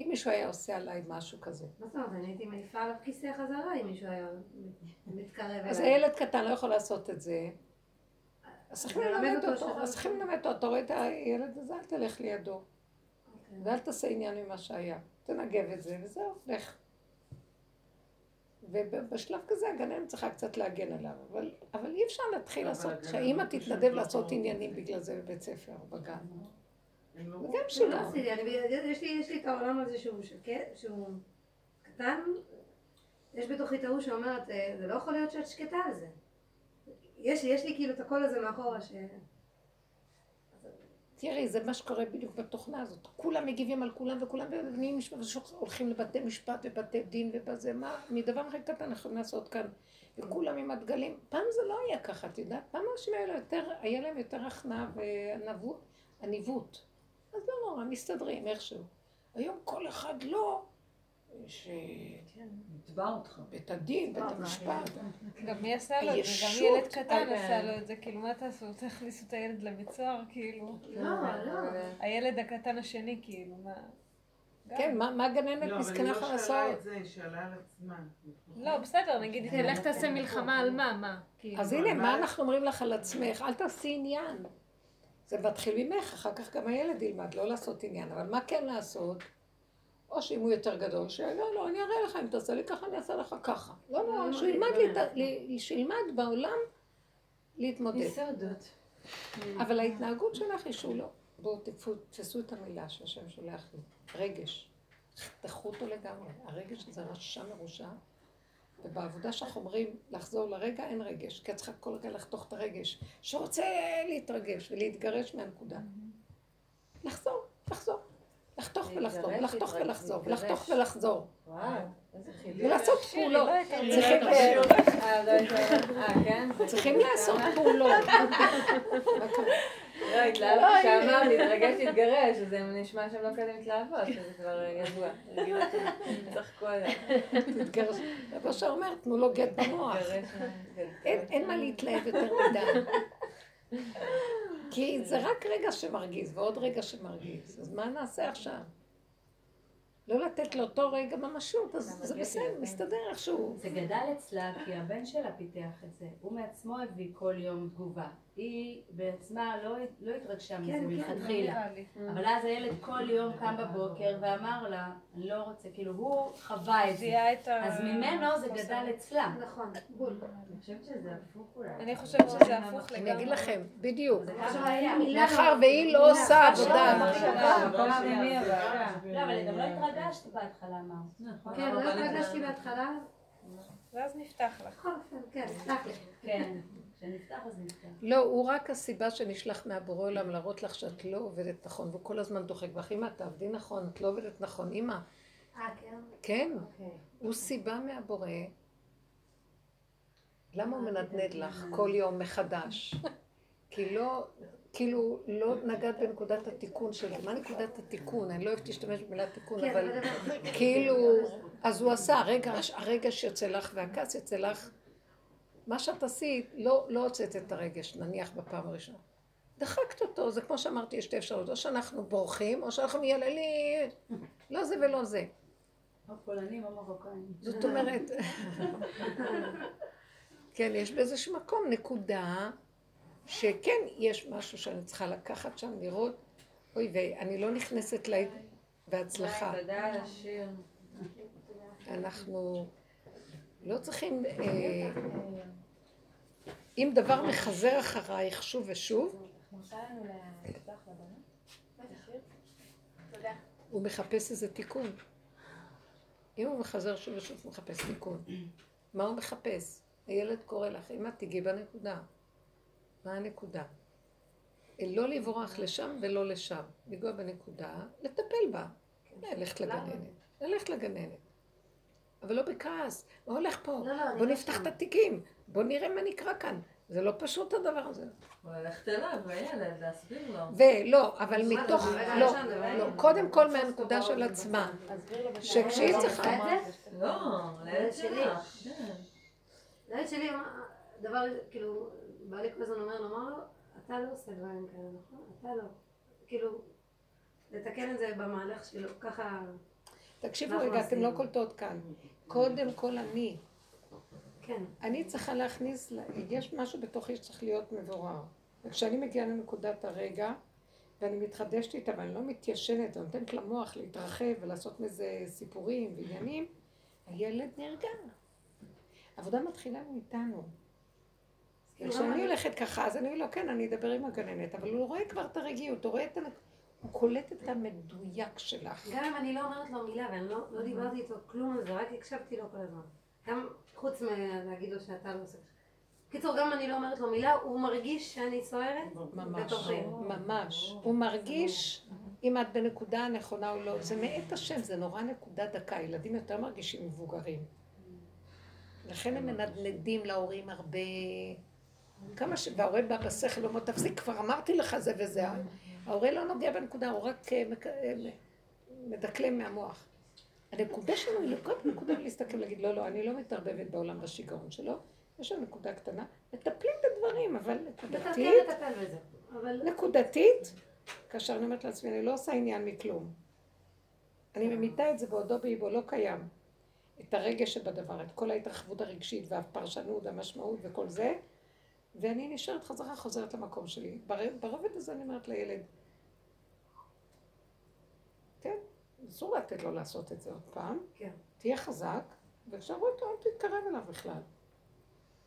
אם מישהו היה עושה עליי משהו כזה. מה זאת אומרת, אני הייתי מעיפה עליו כיסא חזרה אם מישהו היה מתקרב אליי. אז הילד קטן לא יכול לעשות את זה. אז צריכים ללמד אותו אותו, שזה אז צריכים ללמד אותו, אתה רואה את הילד הזה, אל תלך לידו. אוקיי. ואל תעשה עניין ממה שהיה. תנגב את זה, וזהו, לך. ובשלב כזה הגננת צריכה קצת להגן עליו, אבל, אבל אי אפשר להתחיל לעשות, שהאימא תתנדב לא לעשות. עניינים בגלל זה בבית ספר או בגן. לא- וגם לא שלא. עשיתי, אני- יש לי- יש לי את העולם הזה שהוא שקט, שהוא קטן, יש בתוכי את ההוא שאומרת, "אה, זה לא יכול להיות שאת שקטה על זה. יש לי, יש לי כאילו את הקול הזה מאחורה ש... תראי, זה מה שקורה בדיוק בתוכנה הזאת. כולם מגיבים על כולם וכולם משפט, הולכים לבתי משפט ובתי דין ובזה, מה, מדבר הכי קטן אנחנו יכולים לעשות כאן. וכולם עם הדגלים. פעם זה לא היה ככה, את יודעת? פעם האנשים האלה יותר, היה להם יותר הכנעה ועניבות. אז לא נורא, מסתדרים איכשהו. היום כל אחד לא, יש אה, נתבע אותך. בית הדין, בית המשפט. גם מי עשה לו את זה? גם ילד קטן אה, עשה לו את זה, כאילו מה תעשו? תכניסו את הילד לבית סוהר, כאילו. לא, לא. הילד הקטן השני, כאילו, מה... כן, מה מה הגננת לא, אבל היא מסכנה לא שאלה לעשות? את זה, היא שאלה על עצמה. לא, בסדר, נגיד, כן, תלך כן. תעשה מלחמה על מה, מה? כאילו. אז הנה, מה אנחנו אומרים לך על עצמך? אל תעשי עניין. זה מתחיל ממך, אחר כך גם הילד ילמד, לא לעשות עניין. אבל מה כן לעשות? או שאם הוא יותר גדול, שלא, לא, אני אראה לך, אם תעשה לי ככה, אני אעשה לך ככה. לא, לא, שהוא ילמד, להת- ל- שילמד בעולם להתמודד. יסודות. אבל ההתנהגות שלך היא שהוא לא. בואו תתפסו את המילה שהשם שולח לי. רגש. תחתכו אותו לגמרי. הרגש הזה רשע מרושע. ובעבודה שאנחנו אומרים לחזור לרגע, אין רגש. כי את צריכה כל רגע לחתוך את הרגש, שרוצה להתרגש ולהתגרש מהנקודה. לחזור, לחזור. לחתוך ולחזור, להתרגש, ולחזור. ולחתוך ולחזור. וואו, איזה חידוש. ולעשות פעולות. לא הכרתי צריכים-. אה, לא כן? צריכים לעשות פעולות. לא, התלהבתי שאמרת, להתרגש, להתגרש, אז זה נשמע שהם לא כזה מתלהבות, שזה כבר ידוע. צחקו עליהם. תתגרש. רבו שאומר, תנו לו גט במוח. אין, אין מה להתלהב יותר מדי. כי זה רק רגע שמרגיז, ועוד רגע שמרגיז. אז מה נעשה עכשיו? לא לתת לאותו רגע ממשות, אז זה בסדר, מסתדר איכשהו. זה גדל אצלה כי הבן שלה פיתח את זה. הוא מעצמו הביא כל יום תגובה. היא בעצמה לא, לא התרגשה מזה כן, כן, מלכתחילה. לי. אבל אז הילד כל יום קם בבוקר ואמר לה, אני לא רוצה, כאילו הוא חווה את זה. את ה... אז ממנו זה גדל אצלה. נכון, בול. אני חושבת שזה הפוך אולי. אני חושבת שזה הפוך אני לגמרי. אגיד לכם, בדיוק. מאחר לא- והיא לא עושה עבודה. לא- אבל- גם- לא, לא התרגשת בהתחלה, אמרת. נכון. כן, לא התרגשתי בהתחלה. ואז נפתח לך. כן, סלח לי. כן, כשנפתח אז נפתח. לא, הוא רק הסיבה שנשלח מהבורא עולם להראות לך שאת לא עובדת נכון, והוא כל הזמן דוחק בך. אמא, תעבדי נכון, את לא עובדת נכון. אמא, אה, כן? כן, אוקיי. הוא סיבה מהבורא. למה הוא מנדנד לך כל יום מחדש? כי לא, כאילו לא נגעת בנקודת התיקון שלה. מה נקודת התיקון? אני לא אוהבת להשתמש במילה תיקון, כן, אבל כאילו, אז הוא עשה, הרגע שיוצא לך והכעס יוצא לך, מה שאת עשית, לא, לא הוצאת את הרגש, נניח בפעם הראשונה. דחקת אותו, זה כמו שאמרתי, יש שתי אפשרויות, או שאנחנו בורחים, או שאנחנו מייללים, לא זה ולא זה. או פולנים או מרוקאים. זאת אומרת, כן, יש באיזשהו מקום נקודה שכן יש משהו שאני צריכה לקחת שם, לראות, אוי ויי, אני לא נכנסת לה... בהצלחה. אנחנו לא צריכים, אה, אם דבר מחזר אחרייך שוב ושוב? הוא מחפש איזה תיקון. אם הוא מחזר שוב ושוב, הוא מחפש תיקון. מה הוא מחפש? הילד קורא לך, אמא תיגעי בנקודה. מה הנקודה? לא לברוח לשם ולא לשם. לנגוע בנקודה, לטפל בה. ללכת לגננת. ללכת לגננת. אבל לא בכעס. מה הולך פה? לא, לא, בוא לא נפתח. את התיקים. בוא נראה מה נקרא כאן. זה לא פשוט הדבר הזה. ללכת אליו, הילד, להסביר לו. ולא, אבל מתוך, לא, לא. קודם כל מהנקודה של עצמה. שכשהיא צריכה... לא, לילד שלי. שלך. כן. לילד שלי, מה- דבר, כאילו, בעלי כל הזמן אומר לו, אמר לו, אתה לא עושה דברים כאלה, נכון? אתה לא. כאילו, לתקן את זה במהלך שלו, ככה... תקשיבו רגע, אתם לא. קולטות כאן. קודם כל אני. כן. אני צריכה להכניס, יש משהו בתוכי שצריך להיות מבורר. וכשאני מגיעה לנקודת הרגע, ואני מתחדשת איתה, ואני לא מתיישנת, ונותנת למוח להתרחב ולעשות מזה סיפורים ועניינים, הילד נרגע. העבודה מתחילה מאיתנו. וכשאני אני- הולכת ככה, אז אני אומר לו, כן, אני אדבר עם הגננת, אבל הוא רואה כבר את הרגיעות, הוא רואה את... הוא קולט את המדויק שלך. גם אם אני לא אומרת לו מילה, ואני לא, לא דיברתי איתו כלום על זה, רק הקשבתי לו כל הזמן. גם חוץ מלהגיד לו שאתה לא עושה... קיצור, גם אם אני לא אומרת לו מילה, הוא מרגיש שאני סוערת ממש, בתוכי. ממש. הוא מרגיש אם את בנקודה הנכונה או לא. זה מאת השם, זה נורא נקודה דקה. ילדים יותר מרגישים מבוגרים. לכן הם מנדנדים להורים הרבה. כמה ש... וההורה בא בשכל, אומר, תפסיק, כבר אמרתי לך זה וזה. ההורה לא נוגע בנקודה, הוא רק אה, אה, מדקלם מהמוח. הנקודה שלנו היא לכל נקודה ולהסתכל ולהגיד, לא, לא, אני לא מתערבבת בעולם בשיגעון שלו. יש שם נקודה קטנה, מטפלים בדברים, אבל כן נקודתית. אבל נקודתית, כאשר אני אומרת לעצמי, אני לא עושה עניין מכלום. אני ממיתה את זה בעודו באיבו, לא קיים. את הרגש שבדבר, את כל ההתרחבות הרגשית והפרשנות והמשמעות וכל זה, ואני נשארת חזרה, חוזרת למקום שלי. בר- ברובד הזה אני אומרת לילד, כן, אסור לתת לו לעשות את זה עוד פעם. כן. תהיה חזק, וכשאמרו אותו, אל תתקרב אליו בכלל.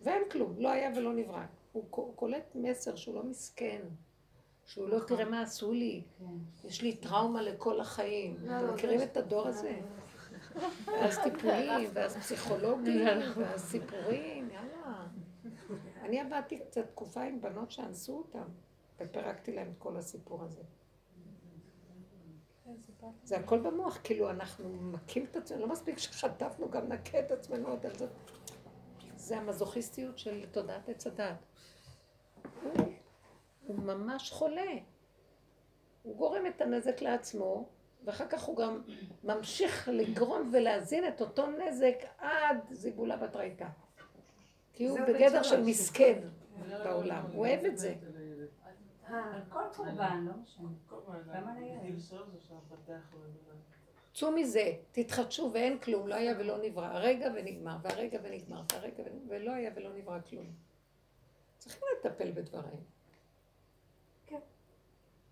ואין כלום, לא היה ולא נברא. הוא קולט מסר שהוא לא מסכן, שהוא לא תראה מה עשו לי, כן. יש לי טראומה לכל החיים. לא, אתם לא, מכירים זה- את הדור הזה? ואז טיפולים, ואז פסיכולוגים, ואז סיפורים. אני עבדתי קצת תקופה עם בנות שאנסו אותן, ופירקתי להן את כל הסיפור הזה. זה הכל במוח, כאילו אנחנו מכים את עצמנו, לא מספיק שחטפנו, גם נכה את עצמנו עוד על זה. זה המזוכיסטיות של תודעת עץ הדת. הוא, הוא ממש חולה. הוא גורם את הנזק לעצמו, ואחר כך הוא גם ממשיך לגרום ולהזין את אותו נזק עד זיבולה בתרייתא. כי הוא זה בית בגדר שלוש. של מסכן בעולם, הוא אוהב את זה. כל קורבן, לא משנה. צאו מזה, תתחדשו ואין כלום, לא היה ולא נברא. הרגע ונגמר, והרגע ונגמר, והרגע ונגמר, ולא היה ולא נברא כלום. צריכים לטפל בדברים. כן.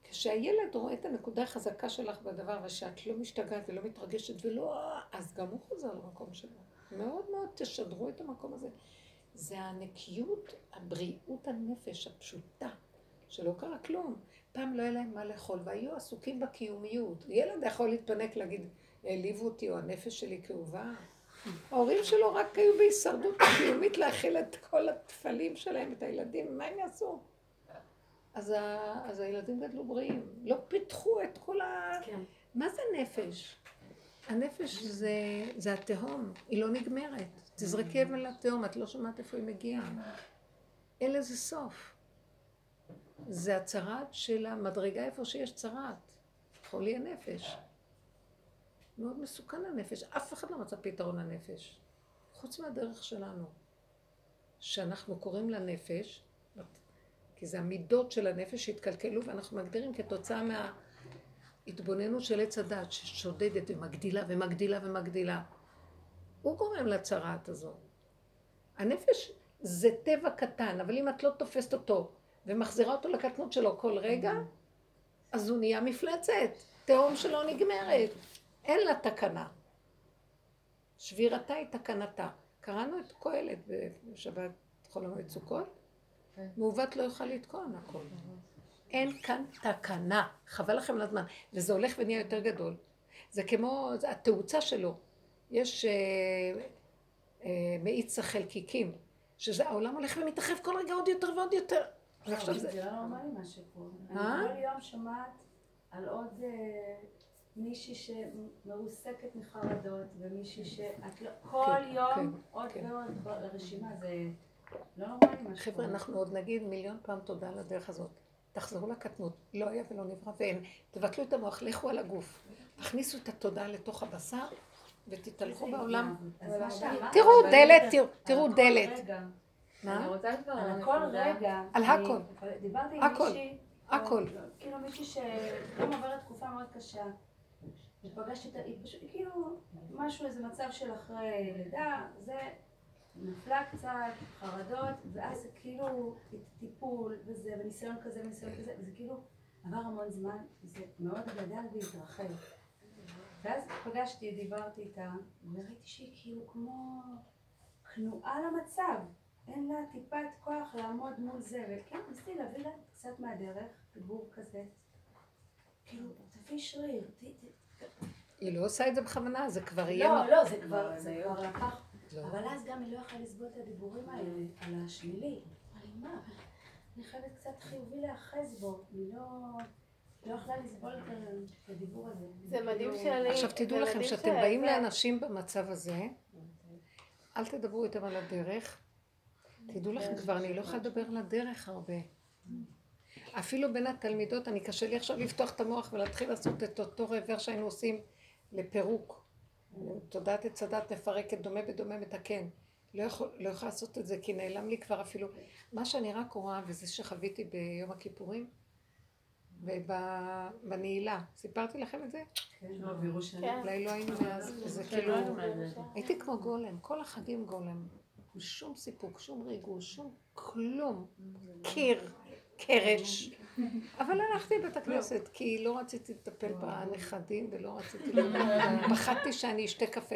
כשהילד רואה את הנקודה החזקה שלך בדבר, ושאת לא משתגעת ולא מתרגשת ולא... אז גם הוא חוזר למקום שלו. מאוד מאוד תשדרו את המקום הזה. זה הנקיות, הבריאות הנפש הפשוטה, שלא קרה כלום. פעם לא היה להם מה לאכול, והיו עסוקים בקיומיות. ילד יכול להתפנק להגיד, העליבו אותי, או הנפש שלי כאובה. ההורים שלו רק היו בהישרדות קיומית להכיל את כל התפלים שלהם, את הילדים, מה הם יעשו? אז, ה... אז הילדים גדלו בריאים, לא פיתחו את כל ה... כן. מה זה נפש? הנפש זה, זה התהום, היא לא נגמרת. תזרקי אבן לתהום, את לא שומעת איפה היא מגיעה. אין לזה סוף. זה הצרת של המדרגה איפה שיש צרת. חולי הנפש. מאוד מסוכן הנפש. אף אחד לא מצא פתרון לנפש. חוץ מהדרך שלנו. שאנחנו קוראים לנפש, כי זה המידות של הנפש שהתקלקלו, ואנחנו מגדירים כתוצאה מההתבוננות של עץ הדת, ששודדת ומגדילה ומגדילה ומגדילה. הוא גורם לצרעת הזו. הנפש זה טבע קטן, אבל אם את לא תופסת אותו ומחזירה אותו לקטנות שלו כל רגע, אז הוא נהיה מפלצת, תהום שלא נגמרת. אין לה תקנה. שבירתה היא תקנתה. קראנו את קהלת בשבת חול המועד סוכות, כן. מעוות לא יוכל לתקון הכל. אין כאן תקנה, חבל לכם על הזמן, וזה הולך ונהיה יותר גדול. זה כמו התאוצה שלו. יש אה, אה, מאיץ החלקיקים, שזה העולם הולך ומתרחב כל רגע עוד יותר ועוד יותר. ועכשיו זה... זה לא נורמלי מה שקורה. אה? אני כל יום שומעת על עוד אה, מישהי שמרוסקת מחרדות, ומישהי שאת לא... כל כן, יום כן, עוד כן. ועוד רשימה, זה לא נורמלי מה שקורה. חבר'ה, אנחנו עוד נגיד מיליון פעם תודה על הדרך הזאת. תחזרו לקטנות, לא היה ולא נברא ואין. תבטלו את המוח, לכו על הגוף. תכניסו את התודעה לתוך הבשר ותתהלכו בעולם. מה תראו דלת, תראו- דלת. רגע, אני מה? רוצה כבר על הכל רגע. על הכל. דיברתי עם הכל. מישהי, הכל. כאילו מישהי שגם עוברת תקופה מאוד קשה. ופגשתי אותה, היא פשוט, כאילו, משהו, איזה מצב של אחרי לידה, זה נפלה קצת, חרדות, ואז זה כאילו טיפול, וזה, וניסיון כזה, וניסיון כזה, וזה כאילו עבר המון זמן, זה מאוד גדל והתרחב. ואז פגשתי, דיברתי איתה, וראיתי שהיא כאילו כמו כנועה למצב. אין לה טיפת כוח לעמוד מול זה, וכן, ניסיתי להביא לה קצת מהדרך, דיבור כזה. כאילו, תביא שריר, ת- ת- היא לא עושה את זה בכוונה, זה כבר יהיה... לא, לא, זה כבר, זה כבר לקח. לא. אבל אז גם היא לא יכלה לסבול את הדיבורים האלה, על השלילי. לי, מה? אני חייבת קצת חיובי להאחז בו. אני לא... לא את את. זה מדהים כאילו- שאני... עכשיו תדעו לכם, מדהים שאתם ש- באים לאנשים במצב הזה, אל תדברו איתם על הדרך. תדעו לכם כבר, אני לא יכולה לדבר על הדרך הרבה. אפילו בין התלמידות, אני קשה לי עכשיו לפתוח את המוח ולהתחיל לעשות את אותו רבר שהיינו עושים לפירוק. תודעת עץ הדת מפרקת, דומה בדומה מתקן. לא יכול- לא יכולה לעשות את זה, כי נעלם לי כבר אפילו. מה שאני רק רואה, וזה שחוויתי ביום הכיפורים, ובנעילה, סיפרתי לכם את זה? כן. אולי לא היינו מאז, זה כאילו, הייתי כמו גולם, כל החגים גולם. שום סיפוק, שום ריגוש, שום כלום. קיר, קרש. אבל הלכתי לבית הכנסת, כי לא רציתי לטפל בנכדים ולא רציתי... פחדתי שאני אשתה קפה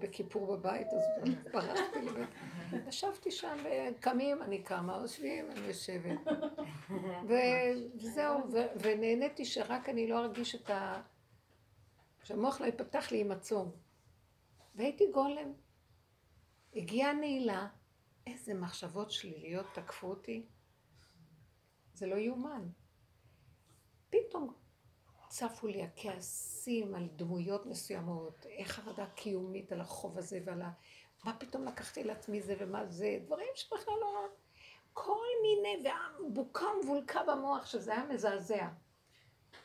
בכיפור בבית, אז ברחתי לבית. ישבתי שם, וקמים, אני קמה, יושבים, אני יושבת. וזהו, ונהניתי שרק אני לא ארגיש את ה... שהמוח לא ייפתח לי עם הצום. והייתי גולם. הגיעה נעילה, איזה מחשבות שליליות תקפו אותי. זה לא יאומן. פתאום צפו לי הכעסים על דמויות מסוימות, איך חרדה קיומית על החוב הזה ועל ה... מה פתאום לקחתי לעצמי זה ומה זה, דברים שבכלל לא... כל מיני, והבוקה ומבולקה במוח, שזה היה מזעזע.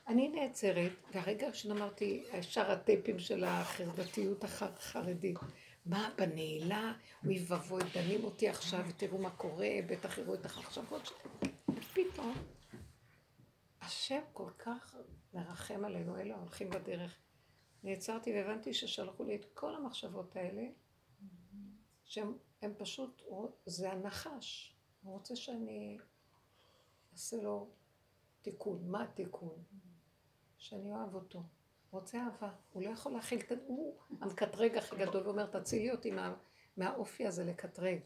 אני נעצרת, והרגע הראשון אמרתי, ישר הטייפים של החרדתיות החרדית. מה, בנעילה? אוי ואבוי, דנים אותי עכשיו, ותראו מה קורה, בטח יראו את המחשבות שלי. ופתאום, השם כל כך מרחם עלינו, אלה ההולכים בדרך. נעצרתי והבנתי ששלחו לי את כל המחשבות האלה, שהם הם פשוט, זה הנחש. הוא רוצה שאני אעשה לו תיקון. מה התיקון? שאני אוהב אותו. הוא רוצה אהבה. הוא לא יכול להכיל את... הוא המקטרג הכי גדול, הוא אומר, תצילי אותי מה, מהאופי הזה לקטרג.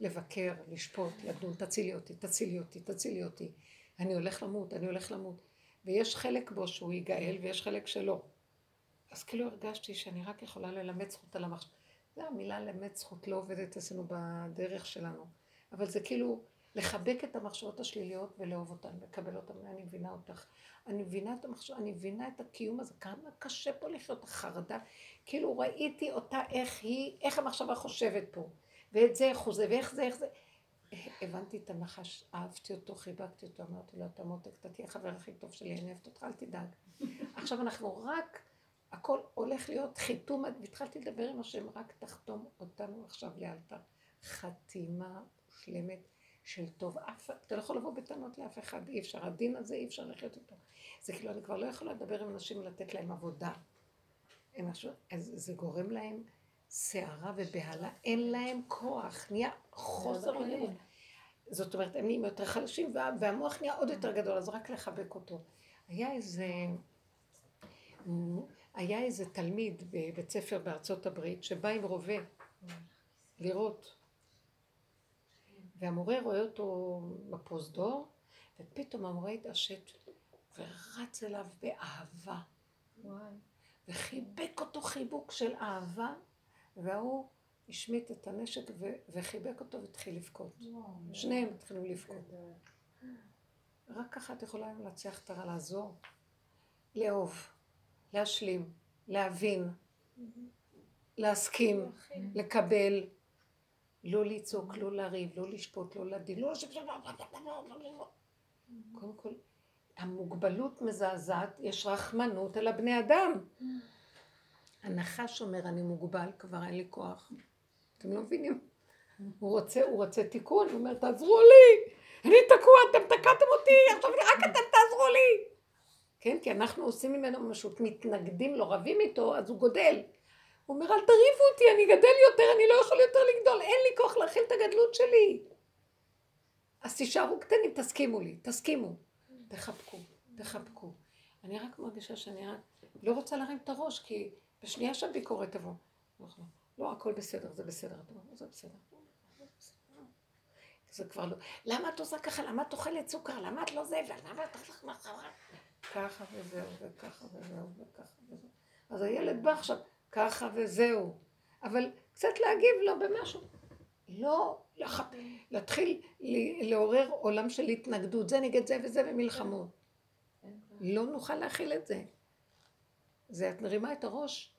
לבקר, לשפוט, לדון, תצילי אותי, תצילי אותי, תצילי אותי. אני הולך למות, אני הולך למות. ויש חלק בו שהוא ייגאל ויש חלק שלא. אז כאילו הרגשתי שאני רק יכולה ללמד זכות על המחשב. זה המילה ללמד זכות לא עובדת אצלנו בדרך שלנו. אבל זה כאילו לחבק את המחשבות השליליות ולאהוב אותן, לקבל אותן. אני מבינה אותך. אני מבינה את המחשב, אני מבינה את הקיום הזה, כמה קשה פה לחיות החרדה. כאילו ראיתי אותה איך היא, איך המחשבה חושבת פה. ואת זה איך הוא זה, ואיך זה, איך זה. הבנתי את הנחש, אהבתי אותו, חיבקתי אותו, אמרתי לו, אתה מותק, אתה תהיה החבר הכי טוב שלי, אני אוהבת אותך, אל תדאג. עכשיו אנחנו רק, הכל הולך להיות חיתום, והתחלתי לדבר עם השם, רק תחתום אותנו עכשיו לאלתר. חתימה מושלמת של טוב. אף, אתה לא יכול לבוא בטענות לאף אחד, אי אפשר. הדין הזה אי אפשר לחיות איתו. זה כאילו, אני כבר לא יכולה לדבר עם אנשים ולתת להם עבודה. הם משהו, אז זה גורם להם סערה ובהלה, אין להם כוח, נהיה חוסר אונים. זאת אומרת, הם נהיים יותר חלשים, וה, והמוח נהיה עוד יותר גדול, אז רק לחבק אותו. היה איזה, היה איזה תלמיד בבית ספר בארצות הברית, שבא עם רובה לראות. והמורה רואה אותו בפרוזדור, ופתאום המורה התעשת ורץ אליו באהבה. וחיבק אותו חיבוק של אהבה, וההוא השמיט את הנשק ו- וחיבק אותו והתחיל לבכות. שניהם התחילו לבכות. רק ככה את יכולה לנצח את הרע, לעזור, לאהוב, להשלים, להבין, להסכים, לקבל, לא לצעוק, לא לריב, לא לשפוט, לא לדין, לא לשבת... קודם כל, המוגבלות מזעזעת, יש רחמנות על הבני אדם. הנחש אומר, אני מוגבל, כבר אין לי כוח. אתם לא מבינים? הוא רוצה, הוא רוצה תיקון, הוא אומר, תעזרו לי! אני תקוע, אתם תקעתם אותי, עכשיו רק אתם תעזרו לי! כן, כי אנחנו עושים ממנו משהו, מתנגדים לו, רבים איתו, אז הוא גודל. הוא אומר, אל תריבו אותי, אני גדל יותר, אני לא יכול יותר לגדול, אין לי כוח להכיל את הגדלות שלי. אז תישארו קטנים, תסכימו לי, תסכימו. תחבקו, תחבקו. אני רק מרגישה שאני רק לא רוצה להרים את הראש, כי בשנייה שהביקורת תבוא. לא, הכל בסדר, זה בסדר. זה בסדר. זה כבר לא. למה את עושה ככה? למה את אוכלת סוכר? למה את לא זה? ולמה את הולכת מאחורי? ככה וזהו, וככה וזהו, וככה וזהו. אז הילד בא עכשיו, ככה וזהו. אבל קצת להגיב לו במשהו. לא להתחיל לעורר עולם של התנגדות, זה נגד זה וזה ומלחמות. לא נוכל להכיל את זה. זה, את מרימה את הראש,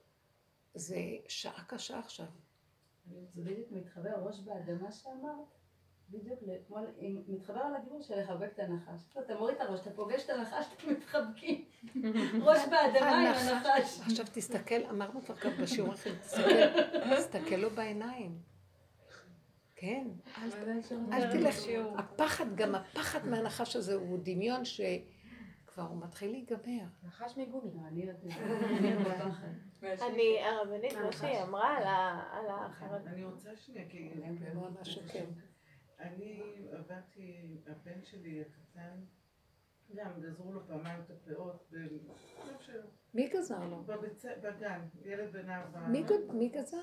זה שעה קשה עכשיו. זה בדיוק מתחבר ראש באדמה שאמרת, בדיוק כמו, מתחבר על הדיבור של לחבק את הנחש. אתה מוריד את הראש, אתה פוגש את הנחש, אתם מתחבקים. ראש באדמה עם הנחש. עכשיו תסתכל, אמרנו כבר כאן בשיעור אחר, תסתכל לו בעיניים. כן, אל תלך. הפחד, גם הפחד מהנחש הזה הוא דמיון שכבר הוא מתחיל להיגמר. נחש מגומי. אני, הרבנית, מה שהיא אמרה על החרדה. אני רוצה שנייה, כי... אני עבדתי, הבן שלי הקטן, גם גזרו לו פעמיים את הפאות, מי גזר לו? בגן, ילד בן ארבע. מי גזר?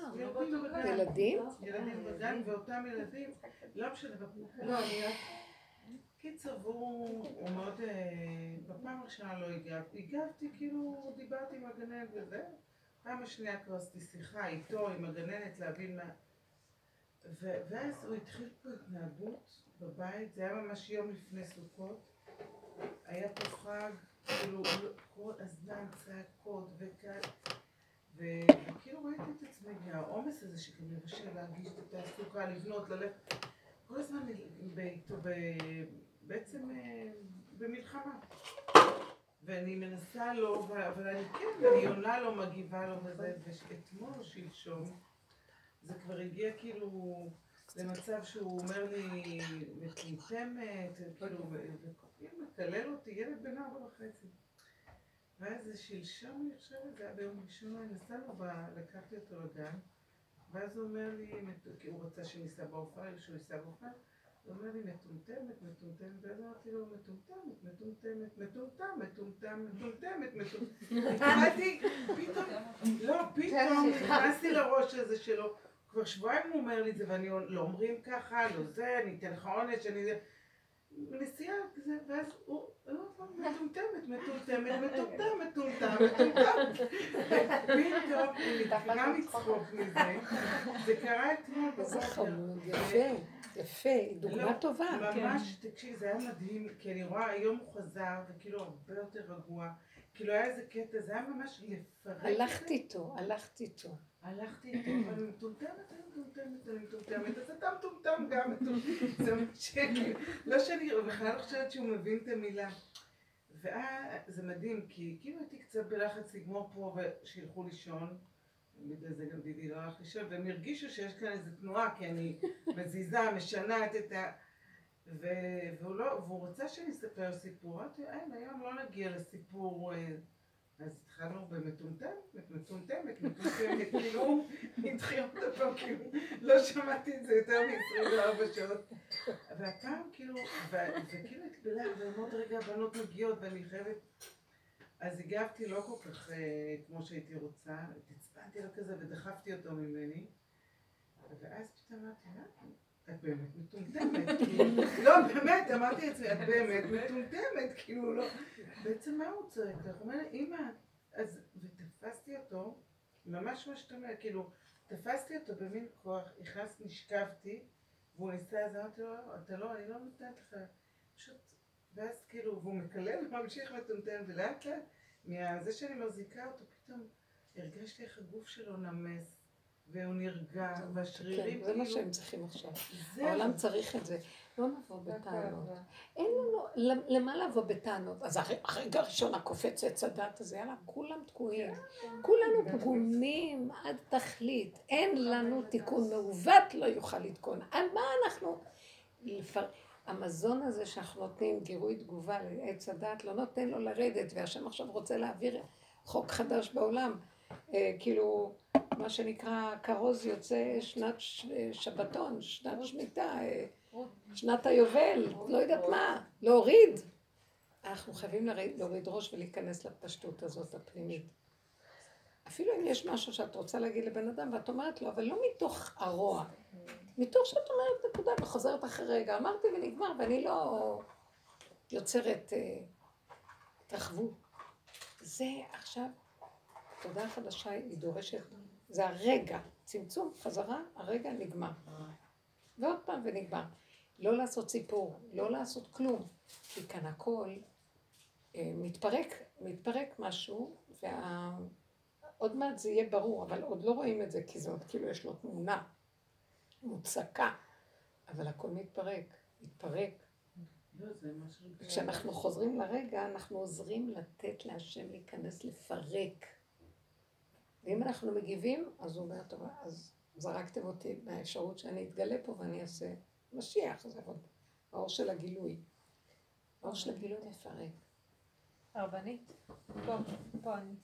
ילדים? ילדים בגן, ואותם ילדים, לא משנה, לא, אני רק... קיצר, והוא מאוד, בפעם הראשונה לא הגבתי, הגבתי כאילו דיברתי עם הגננת וזה, פעם השנייה כבר עשיתי שיחה איתו, עם הגננת, להבין מה... ואז הוא התחיל פה התנהגות בבית, זה היה ממש יום לפני סוכות, היה פה חג, כאילו כל הזמן צעקות וכאן, וכאילו ראיתי את עצמי, והעומס הזה שגם לבשל, להגיש את התעסוקה, לבנות, ללכת, כל הזמן איתו בעצם במלחמה. ואני מנסה לו, אבל אני כן, אני עונה לו, מגיבה לו וזה, ואתמול או שלשום, זה כבר הגיע כאילו למצב שהוא אומר לי, מטומטמת, כאילו, מקלל אותי, ילד בן ארבע וחצי. ואז שלשום, אני חושבת, זה היה ביום ראשון, נסענו, לקחתי אותו לגן, ואז הוא אומר לי, כי הוא רצה שניסע באופניים, שהוא ייסע באופניים, הוא אומר לי, מטומטמת, מטומטמת, ואז אמרתי לו, מטומטמת, מטומטמת, מטומטם, מטומטם, מטומטמת, מטומטמת. התחלתי, פתאום, לא, פתאום נכנסתי לראש הזה שלו. כבר שבועיים הוא אומר לי את זה, ואני לא אומרים ככה, לא זה, אני אתן לך עונש, אני זה. נסיעה ואז הוא, מטומטמת, מטומטמת, מטומטם, מטומטם, מטומטם. פתאום הוא נתקרה מצחוק מזה, זה קרה אתמול בבוקר. יפה, יפה, דוגמה טובה. ממש, תקשיב, זה היה מדהים, כי אני רואה, היום הוא חזר, וכאילו הרבה יותר רגוע. כאילו היה איזה קטע, זה היה ממש לפרק. הלכת איתו, הלכת איתו. הלכתי איתו, אני מטומטמת, אני מטומטמת, אני מטומטמת, אז אתה מטומטם גם. זה שכאילו, לא שאני בכלל לא חושבת שהוא מבין את המילה. ואז זה מדהים, כי כאילו הייתי קצת בלחץ לגמור פה ושילכו לישון. בגלל זה גם דידי לא הלך לישון, והם הרגישו שיש כאן איזו תנועה, כי אני מזיזה, משנה את ה... והוא, לא... והוא רצה שאני אספר סיפור. אמרתי, אין, היום לא נגיע לסיפור... אז התחלנו במטומטמת, מטומטמת, מטומטמת, כאילו, התחיל עוד פעם, כאילו, לא שמעתי את זה יותר מ-24 שעות. והפעם כאילו, וכאילו התבלה, ועוד רגע הבנות מגיעות ואני חייבת... אז הגבתי לא כל כך אה, כמו שהייתי רוצה, התעצבנתי לו כזה ודחפתי אותו ממני, ואז פתאום אמרתי, מה? את באמת מטומטמת, כאילו, לא, באמת, אמרתי זה, את באמת מטומטמת, כאילו, לא, בעצם מה הוא צועק? הוא אומר, אמא, אז, ותפסתי אותו, ממש מה שאתה אומר, כאילו, תפסתי אותו במין כוח, נכנס, נשכבתי, והוא ניסה, אז אמרתי לו, אתה לא, אני לא נותנת לך, פשוט, ואז כאילו, והוא מקלל וממשיך מטומטם, ולאט לאט, מזה שאני מחזיקה אותו, פתאום הרגשתי איך הגוף שלו נמס. והוא נרגע, והשרירים כן, זה מה כאילו... שהם צריכים עכשיו. העולם צריך את זה. לא נבוא בטענות. אין לנו, למה לבוא בטענות? אז הרגע הראשון הקופץ עץ הדת הזה, יאללה, כולם תקועים. כולנו פגומים עד תכלית. אין לנו תיקון מעוות לא יוכל לתקון. על מה אנחנו... המזון הזה שאנחנו נותנים, גירוי תגובה לעץ הדת, לא נותן לו לרדת, והשם עכשיו רוצה להעביר חוק חדש בעולם. אה, כאילו, מה שנקרא, כרוז יוצא שנת שבתון, שנת שמיטה, אה, שנת היובל, לא יודעת מה, להוריד. אנחנו חייבים להוריד ראש ולהיכנס לפשטות הזאת הפנימית. אפילו אם יש משהו שאת רוצה להגיד לבן אדם ואת אומרת לו, אבל לא מתוך הרוע, מתוך שאת אומרת נקודה וחוזרת אחרי רגע, אמרתי ונגמר ואני לא יוצרת אה, התרחבות. זה עכשיו, תודה חדשה היא דורשת, זה הרגע, צמצום, חזרה, הרגע נגמר. ועוד פעם ונגמר. לא לעשות סיפור, לא לעשות כלום, כי כאן הכל אה, מתפרק, מתפרק משהו, ועוד מעט זה יהיה ברור, אבל עוד לא רואים את זה, כי זה עוד כאילו יש לו תמונה מוצקה, אבל הכל מתפרק, מתפרק. לא. כשאנחנו חוזרים לרגע, אנחנו עוזרים לתת להשם להיכנס לפרק. ואם אנחנו מגיבים, אז הוא אומר, טוב, אז זרקתם אותי מהאפשרות שאני אתגלה פה ואני אעשה משיח, זה עוד האור של הגילוי. האור של הגילוי מפרק. הרבנית, פה, פה אני.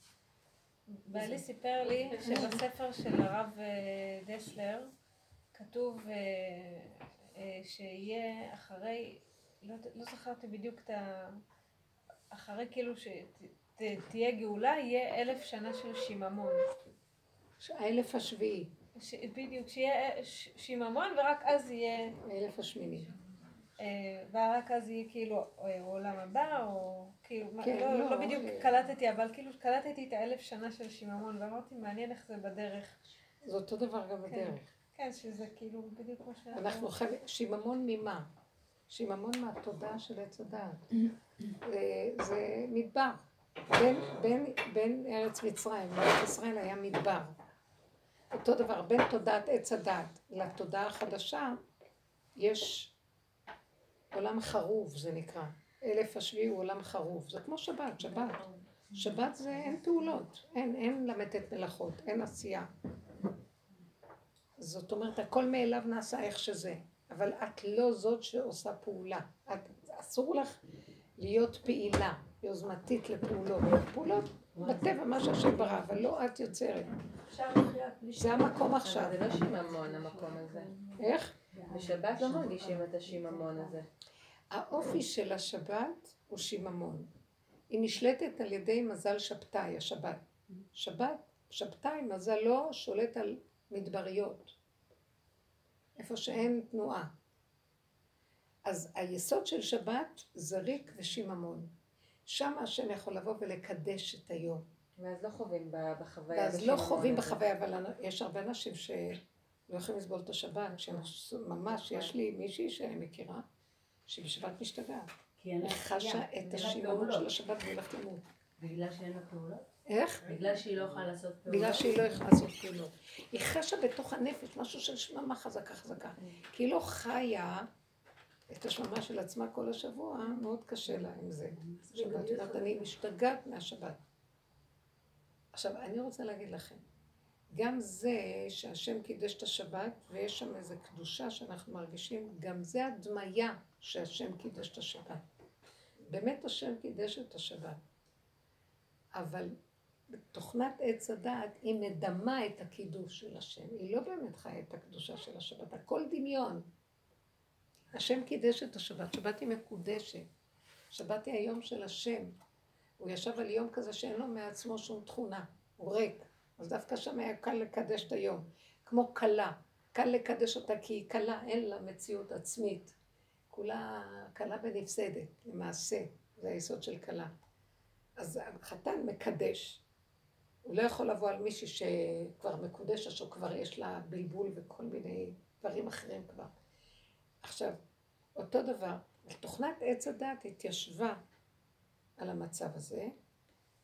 בעלי סיפר לי שבספר של הרב אה, דסלר כתוב אה, אה, שיהיה אחרי, לא, לא זכרתי בדיוק את ה... אחרי כאילו שתהיה גאולה, יהיה אלף שנה של שיממון. האלף השביעי, ש, בדיוק, שיהיה ש- שיממון ורק אז יהיה, האלף השמיני. אה, ורק אז יהיה כאילו אה, עולם הבא, או כאילו, כן, לא, לא, לא בדיוק אה. קלטתי, אבל כאילו קלטתי את האלף שנה של שיממון, ואמרתי, מעניין איך זה בדרך. זה אותו דבר גם בדרך. כן, שזה כאילו בדיוק כמו ש... אנחנו חייבים, שיממון ממה? שיממון מהתודעה של עץ הדעת. זה מדבר. בין, בין, בין ארץ מצרים לארץ ישראל היה מדבר. אותו דבר, בין תודעת עץ הדעת לתודעה החדשה, יש עולם חרוב, זה נקרא. אלף השביעי הוא עולם חרוב. זה כמו שבת, שבת. שבת זה אין פעולות, אין, אין למתת מלאכות, אין עשייה. זאת אומרת, הכל מאליו נעשה איך שזה, אבל את לא זאת שעושה פעולה. את, אסור לך להיות פעילה, יוזמתית לפעולות. פעולות בטבע, מה שהשם ברא, אבל לא את יוצרת. זה המקום עכשיו. זה לא שיממון המקום הזה. איך? בשבת לא מרגישים את השיממון הזה. האופי של השבת הוא שיממון. היא נשלטת על ידי מזל שבתאי, השבת. שבת, שבתאי, מזלו שולט על מדבריות. איפה שאין תנועה. אז היסוד של שבת זה ריק ושיממון. שם השם יכול לבוא ולקדש את היום. ואז לא חווים בחוויה ואז לא חווים. בחוויה, אבל יש הרבה אנשים שלא יכולים לסבול את השבת, שהם ממש, יש לי מישהי שאני מכירה, שהיא בשבת משתגעת. היא חשה עשייה, את פעולות. של השבת והיא הולכת למות. בגלל שאין לה פעולות? איך? בגלל שהיא לא יכולה לעשות פעולות. בגלל שהיא לא יכולה לעשות פעולות. היא חשה בתוך הנפש משהו של שממה חזקה חזקה. כי היא לא חיה את השממה של עצמה כל השבוע, מאוד קשה לה עם זה. שבת, יודעת, אני משתגעת מהשבת. עכשיו, אני רוצה להגיד לכם, גם זה שהשם קידש את השבת, ויש שם איזו קדושה שאנחנו מרגישים, גם זה הדמיה שהשם קידש את השבת. באמת השם קידש את השבת. אבל תוכנת עץ הדעת היא מדמה את הקידוש של השם, היא לא באמת חיה את הקדושה של השבת, הכל דמיון. השם קידש את השבת, שבת היא מקודשת. שבת היא היום של השם. הוא ישב על יום כזה שאין לו מעצמו שום תכונה, הוא ריק. אז דווקא שם היה קל לקדש את היום. כמו כלה, קל לקדש אותה כי היא כלה, אין לה מציאות עצמית. כולה כלה ונפסדת, למעשה, זה היסוד של כלה. אז החתן מקדש. הוא לא יכול לבוא על מישהי שכבר מקודשת, או כבר יש לה בלבול וכל מיני דברים אחרים כבר. עכשיו, אותו דבר, תוכנת עץ הדת התיישבה על המצב הזה,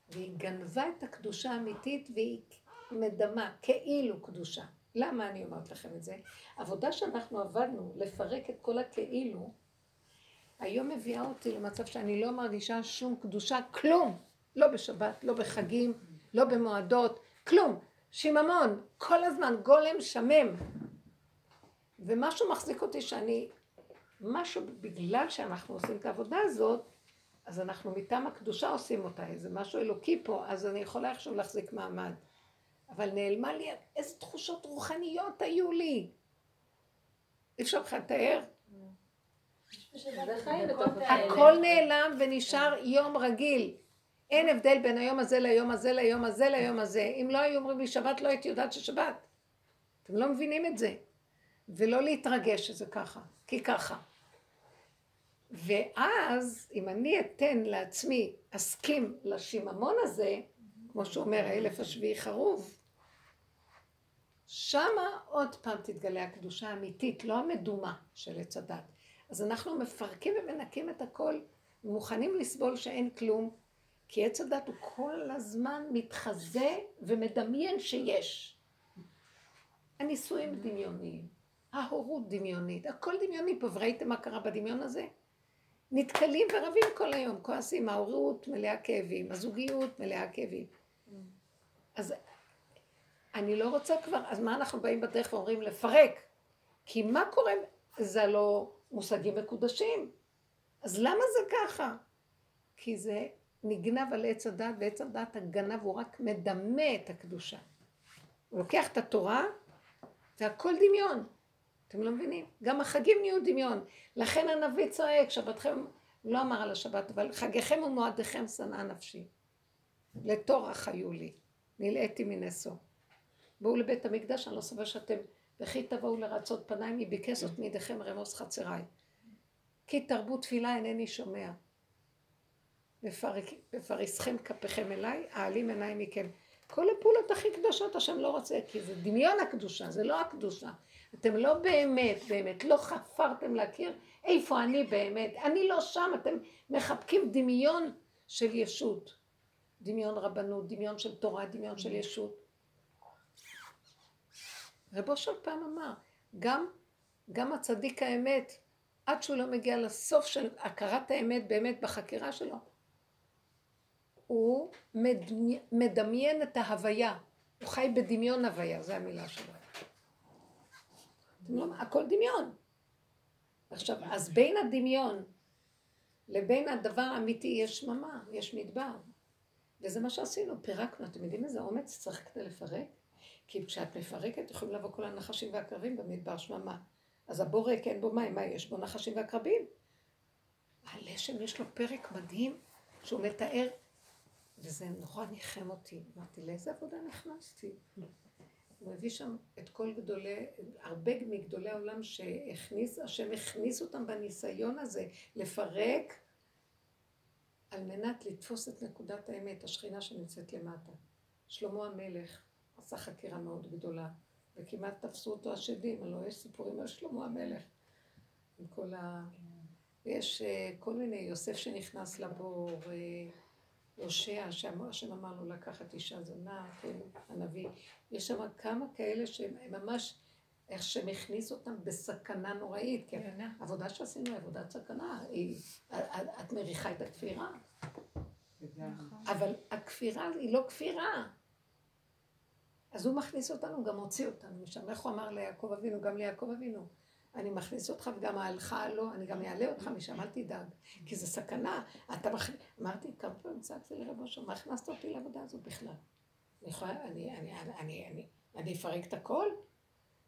והיא גנבה את הקדושה האמיתית והיא מדמה, כאילו קדושה. למה אני אומרת לכם את זה? עבודה שאנחנו עבדנו, לפרק את כל הכאילו, היום מביאה אותי למצב שאני לא מרגישה שום קדושה, כלום. לא בשבת, לא בחגים, לא במועדות, כלום. שיממון, כל הזמן, גולם שמם. ומשהו מחזיק אותי שאני, משהו, בגלל שאנחנו עושים את העבודה הזאת, אז אנחנו מטעם הקדושה עושים אותה, איזה משהו אלוקי פה, אז אני יכולה איכשהו להחזיק מעמד. אבל נעלמה לי, איזה תחושות רוחניות היו לי. אי אפשר לך לתאר. הכל נעלם ונשאר יום רגיל. אין הבדל בין היום הזה ליום הזה ליום הזה ליום הזה. אם לא היו אומרים לי שבת, לא הייתי יודעת ששבת. אתם לא מבינים את זה. ולא להתרגש שזה ככה, כי ככה. ואז, אם אני אתן לעצמי, אסכים לשיממון הזה, כמו שאומר האלף השביעי חרוב, שמה עוד פעם תתגלה הקדושה האמיתית, לא המדומה של עץ הדת. אז אנחנו מפרקים ומנקים את הכל, מוכנים לסבול שאין כלום, כי עץ הדת הוא כל הזמן מתחזה ומדמיין שיש. הנישואים דמיוניים, ההורות דמיונית, הכל דמיוני פה, וראיתם מה קרה בדמיון הזה? נתקלים ורבים כל היום, כועסים, ההורות מלאה כאבים, הזוגיות מלאה כאבים. אז אני לא רוצה כבר, אז מה אנחנו באים בדרך ואומרים לפרק? כי מה קורה? זה הלא מושגים מקודשים. אז למה זה ככה? כי זה נגנב על עץ הדת, ועץ הדת הגנב הוא רק מדמה את הקדושה. הוא לוקח את התורה, והכל דמיון. אתם לא מבינים? גם החגים נהיו דמיון. לכן הנביא צועק, שבתכם, לא אמר על השבת, אבל חגיכם ומועדיכם שנאה נפשי. לטורח היו לי, נלאיתי מנשוא. בואו לבית המקדש, אני לא סובר שאתם, וכי תבואו לרצות פניי, מביקש זאת מידיכם רמוס חצריי. כי תרבו תפילה אינני שומע. בפריסכם כפיכם אליי, העלים עיניי מכם. כל הפעולות הכי קדושות השם לא רוצה, כי זה דמיון הקדושה, זה לא הקדושה. אתם לא באמת, באמת, לא חפרתם להכיר איפה אני באמת. אני לא שם, אתם מחבקים דמיון של ישות. דמיון רבנות, דמיון של תורה, דמיון של ישות. רבו של פעם אמר, גם, גם הצדיק האמת, עד שהוא לא מגיע לסוף של הכרת האמת באמת בחקירה שלו, הוא מדמיין את ההוויה, הוא חי בדמיון הוויה, זו המילה שלו. לא, הכל דמיון. עכשיו, אז בין הדמיון לבין הדבר האמיתי יש שממה, יש מדבר. וזה מה שעשינו, פירקנו. אתם יודעים איזה אומץ צריך כדי לפרק? כי כשאת מפרקת יכולים לבוא כל הנחשים והקרבים במדבר שממה. אז הבור ריק אין בו מים, מה יש בו נחשים ועקרבים? הלשם יש לו פרק מדהים שהוא מתאר, וזה נורא ניחם אותי. אמרתי, לאיזה עבודה נכנסתי? הוא הביא שם את כל גדולי, הרבה מגדולי העולם שהכניס, השם הכניס אותם בניסיון הזה לפרק על מנת לתפוס את נקודת האמת, השכינה שנמצאת למטה. שלמה המלך עשה חקירה מאוד גדולה, וכמעט תפסו אותו השדים, הלוא יש סיפורים על שלמה המלך. עם כל ה... יש uh, כל מיני, יוסף שנכנס לבור, uh, יושע, שהשם אמר לו לקחת אישה זונה, כן, הנביא. יש שם כמה כאלה שהם ממש, איך שהם הכניסו אותם בסכנה נוראית, כי העבודה שעשינו היא עבודת סכנה, היא, את מריחה את הכפירה. אבל הכפירה היא לא כפירה. אז הוא מכניס אותנו, גם הוציא אותנו משם. איך הוא אמר ליעקב אבינו? גם ליעקב אבינו. אני מכניס אותך וגם ההלכה לא, אני גם אעלה אותך משם, אל תדאג. כי זה סכנה. אתה מכניס... אמרתי, כמה פעמים צעקתי לרב אושר, מה הכנסת אותי לעבודה הזאת בכלל? אני יכולה, אני, אני, אני, אני, אני אפרק את הכל?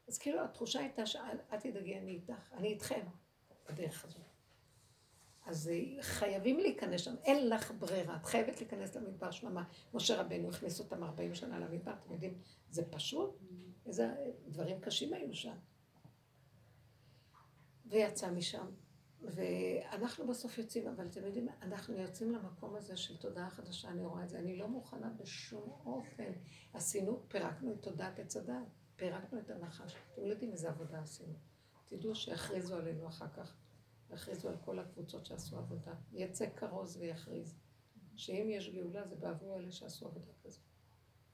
אז כאילו התחושה הייתה שאל תדאגי, אני איתך, אני איתכם בדרך הזאת. אז חייבים להיכנס שם, אין לך ברירה, את חייבת להיכנס למדבר שממה. משה רבנו הכניס אותם 40 שנה למדבר, אתם יודעים, זה פשוט, איזה דברים קשים היו שם. ויצא משם. ואנחנו בסוף יוצאים, אבל אתם יודעים, אנחנו יוצאים למקום הזה של תודעה חדשה, אני רואה את זה. אני לא מוכנה בשום אופן. עשינו, פירקנו את תודעת עץ הדת, פירקנו את הנחש. אתם לא יודעים איזה עבודה עשינו. תדעו שיכריזו עלינו אחר כך. יכריזו על כל הקבוצות שעשו עבודה. יצא כרוז ויכריז. שאם יש גאולה זה בעבור אלה שעשו עבודה כזאת.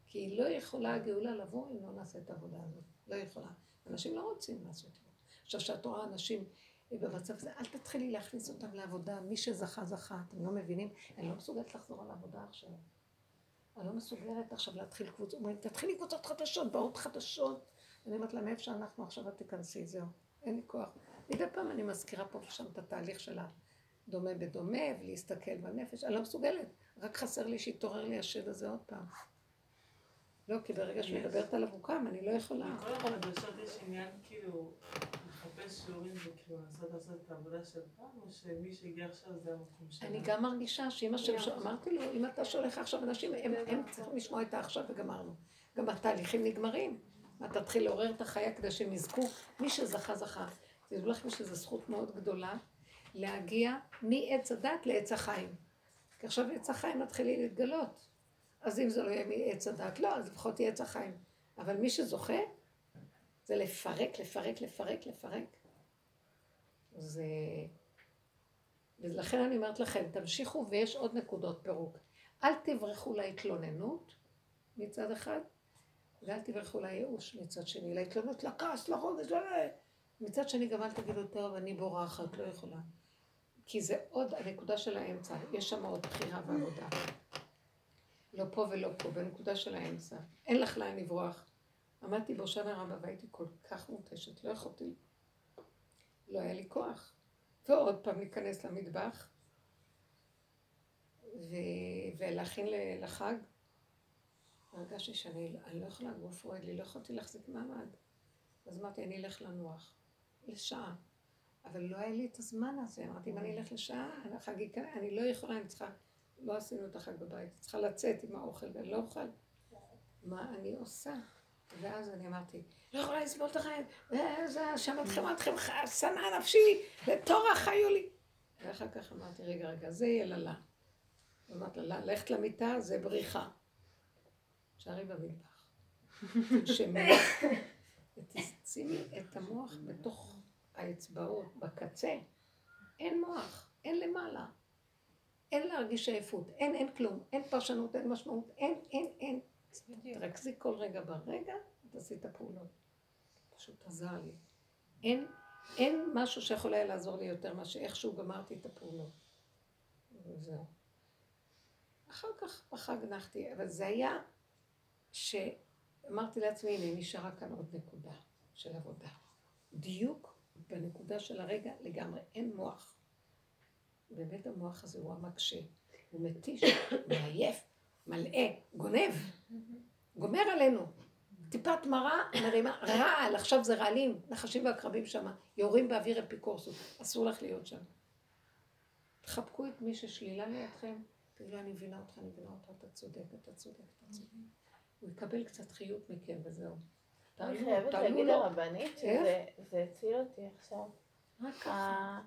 כי לא יכולה הגאולה לבוא אם לא נעשה את העבודה הזאת. לא יכולה. אנשים לא רוצים לעשות את זה. עכשיו, כשאת רואה אנשים במצב הזה, אל תתחילי להכניס אותם לעבודה. מי שזכה, זכה. אתם לא מבינים? אני לא מסוגלת לחזור על העבודה עכשיו. אני לא מסוגלת עכשיו להתחיל קבוצות. אומרים, תתחילי קבוצות חדשות, באות חדשות. אני אומרת לה, מאיפה שאנחנו עכשיו את תיכנסי, זהו. אין לי כוח. מדי פעם אני מזכירה פה ושם את התהליך של הדומה בדומה, ולהסתכל בנפש. אני לא מסוגלת. רק חסר לי שיתעורר לי השד הזה עוד פעם. לא, כי ברגע שאני מדברת עליו הוא קם, אני לא יכולה. בכל החדשות יש עניין כאילו לחפש שיעורים וכאילו לנסות לעשות את העבודה של פעם, או שמי שהגיע עכשיו זה המקום שלנו? אני גם מרגישה שאם השם, אמרתי לו, אם אתה שולח עכשיו אנשים, הם צריכים לשמוע את העכשיו וגמרנו. גם התהליכים נגמרים. אתה תתחיל לעורר את החיה כדי שהם יזכו. מי שזכה, זכה. תדעו לכם שזו זכות מאוד גדולה להגיע מעץ הדת לעץ החיים. כי עכשיו עץ החיים מתחילים להתגלות. אז אם זה לא יהיה מעץ הדת, לא, אז לפחות יהיה עץ החיים. אבל מי שזוכה, זה לפרק, לפרק, לפרק, לפרק. זה... ולכן אני אומרת לכם, תמשיכו ויש עוד נקודות פירוק. אל תברחו להתלוננות מצד אחד, ואל תברחו לייאוש מצד שני, להתלוננות, לכעס, לרוגז, לא... מצד שני גם אל תגידו, טוב, אני בורחת, לא יכולה. כי זה עוד הנקודה של האמצע, יש שם עוד בחירה ועבודה. לא פה ולא פה, בנקודה של האמצע. אין לך לאן לברוח. עמדתי בהושענא רבה והייתי כל כך מותשת, לא יכולתי, לא היה לי כוח. ועוד פעם להיכנס למטבח ו... ולהכין לחג. הרגשתי שאני לא יכולה, גוף רועד לי, לא יכולתי להחזיק מעמד. אז אמרתי, אני אלך לנוח, לשעה. אבל לא היה לי את הזמן הזה. אמרתי, אם אני אלך לשעה, החגיגה, אני לא יכולה, אני צריכה לא עשינו את החג בבית, צריכה לצאת עם האוכל ואני לא אוכל. מה אני עושה? ואז אני אמרתי, לא יכולה לסבול את החיים, שמתכם אתכם שנאה נפשי, לטורח היו לי. ואחר כך אמרתי, רגע, רגע, זה יללה. אמרתי לה, ללכת למיטה זה בריחה. שערי במטבח. תנשמי, ותשימי את המוח בתוך האצבעות, בקצה. אין מוח, אין למעלה. אין להרגיש עייפות, אין, אין כלום, אין פרשנות, אין משמעות, אין, אין, אין. תרכזי כל רגע ברגע, תעשי את הפעולות. פשוט עזר לי. אין, אין משהו שיכול היה לעזור לי יותר מאשר איכשהו גמרתי את הפעולות. וזהו. אחר כך בחג נחתי, אבל זה היה שאמרתי לעצמי, הנה, נשארה כאן עוד נקודה של עבודה. דיוק בנקודה של הרגע לגמרי, אין מוח. באמת המוח הזה הוא המקשה, הוא מתיש, מעייף, מלאה, גונב, גומר עלינו. טיפת מרה מרימה, רעל, עכשיו זה רעלים, נחשים ועקרבים שם, יורים באוויר אפיקורסות, אסור לך להיות שם. תחבקו את מי ששלילה לידכם, תגידו, אני מבינה אותך, אני מבינה אותך, אתה צודק, אתה צודק, אתה צודק. הוא יקבל קצת חיות מכם וזהו. אני חייבת להגיד לרבנית שזה הציל אותי עכשיו. רק ככה.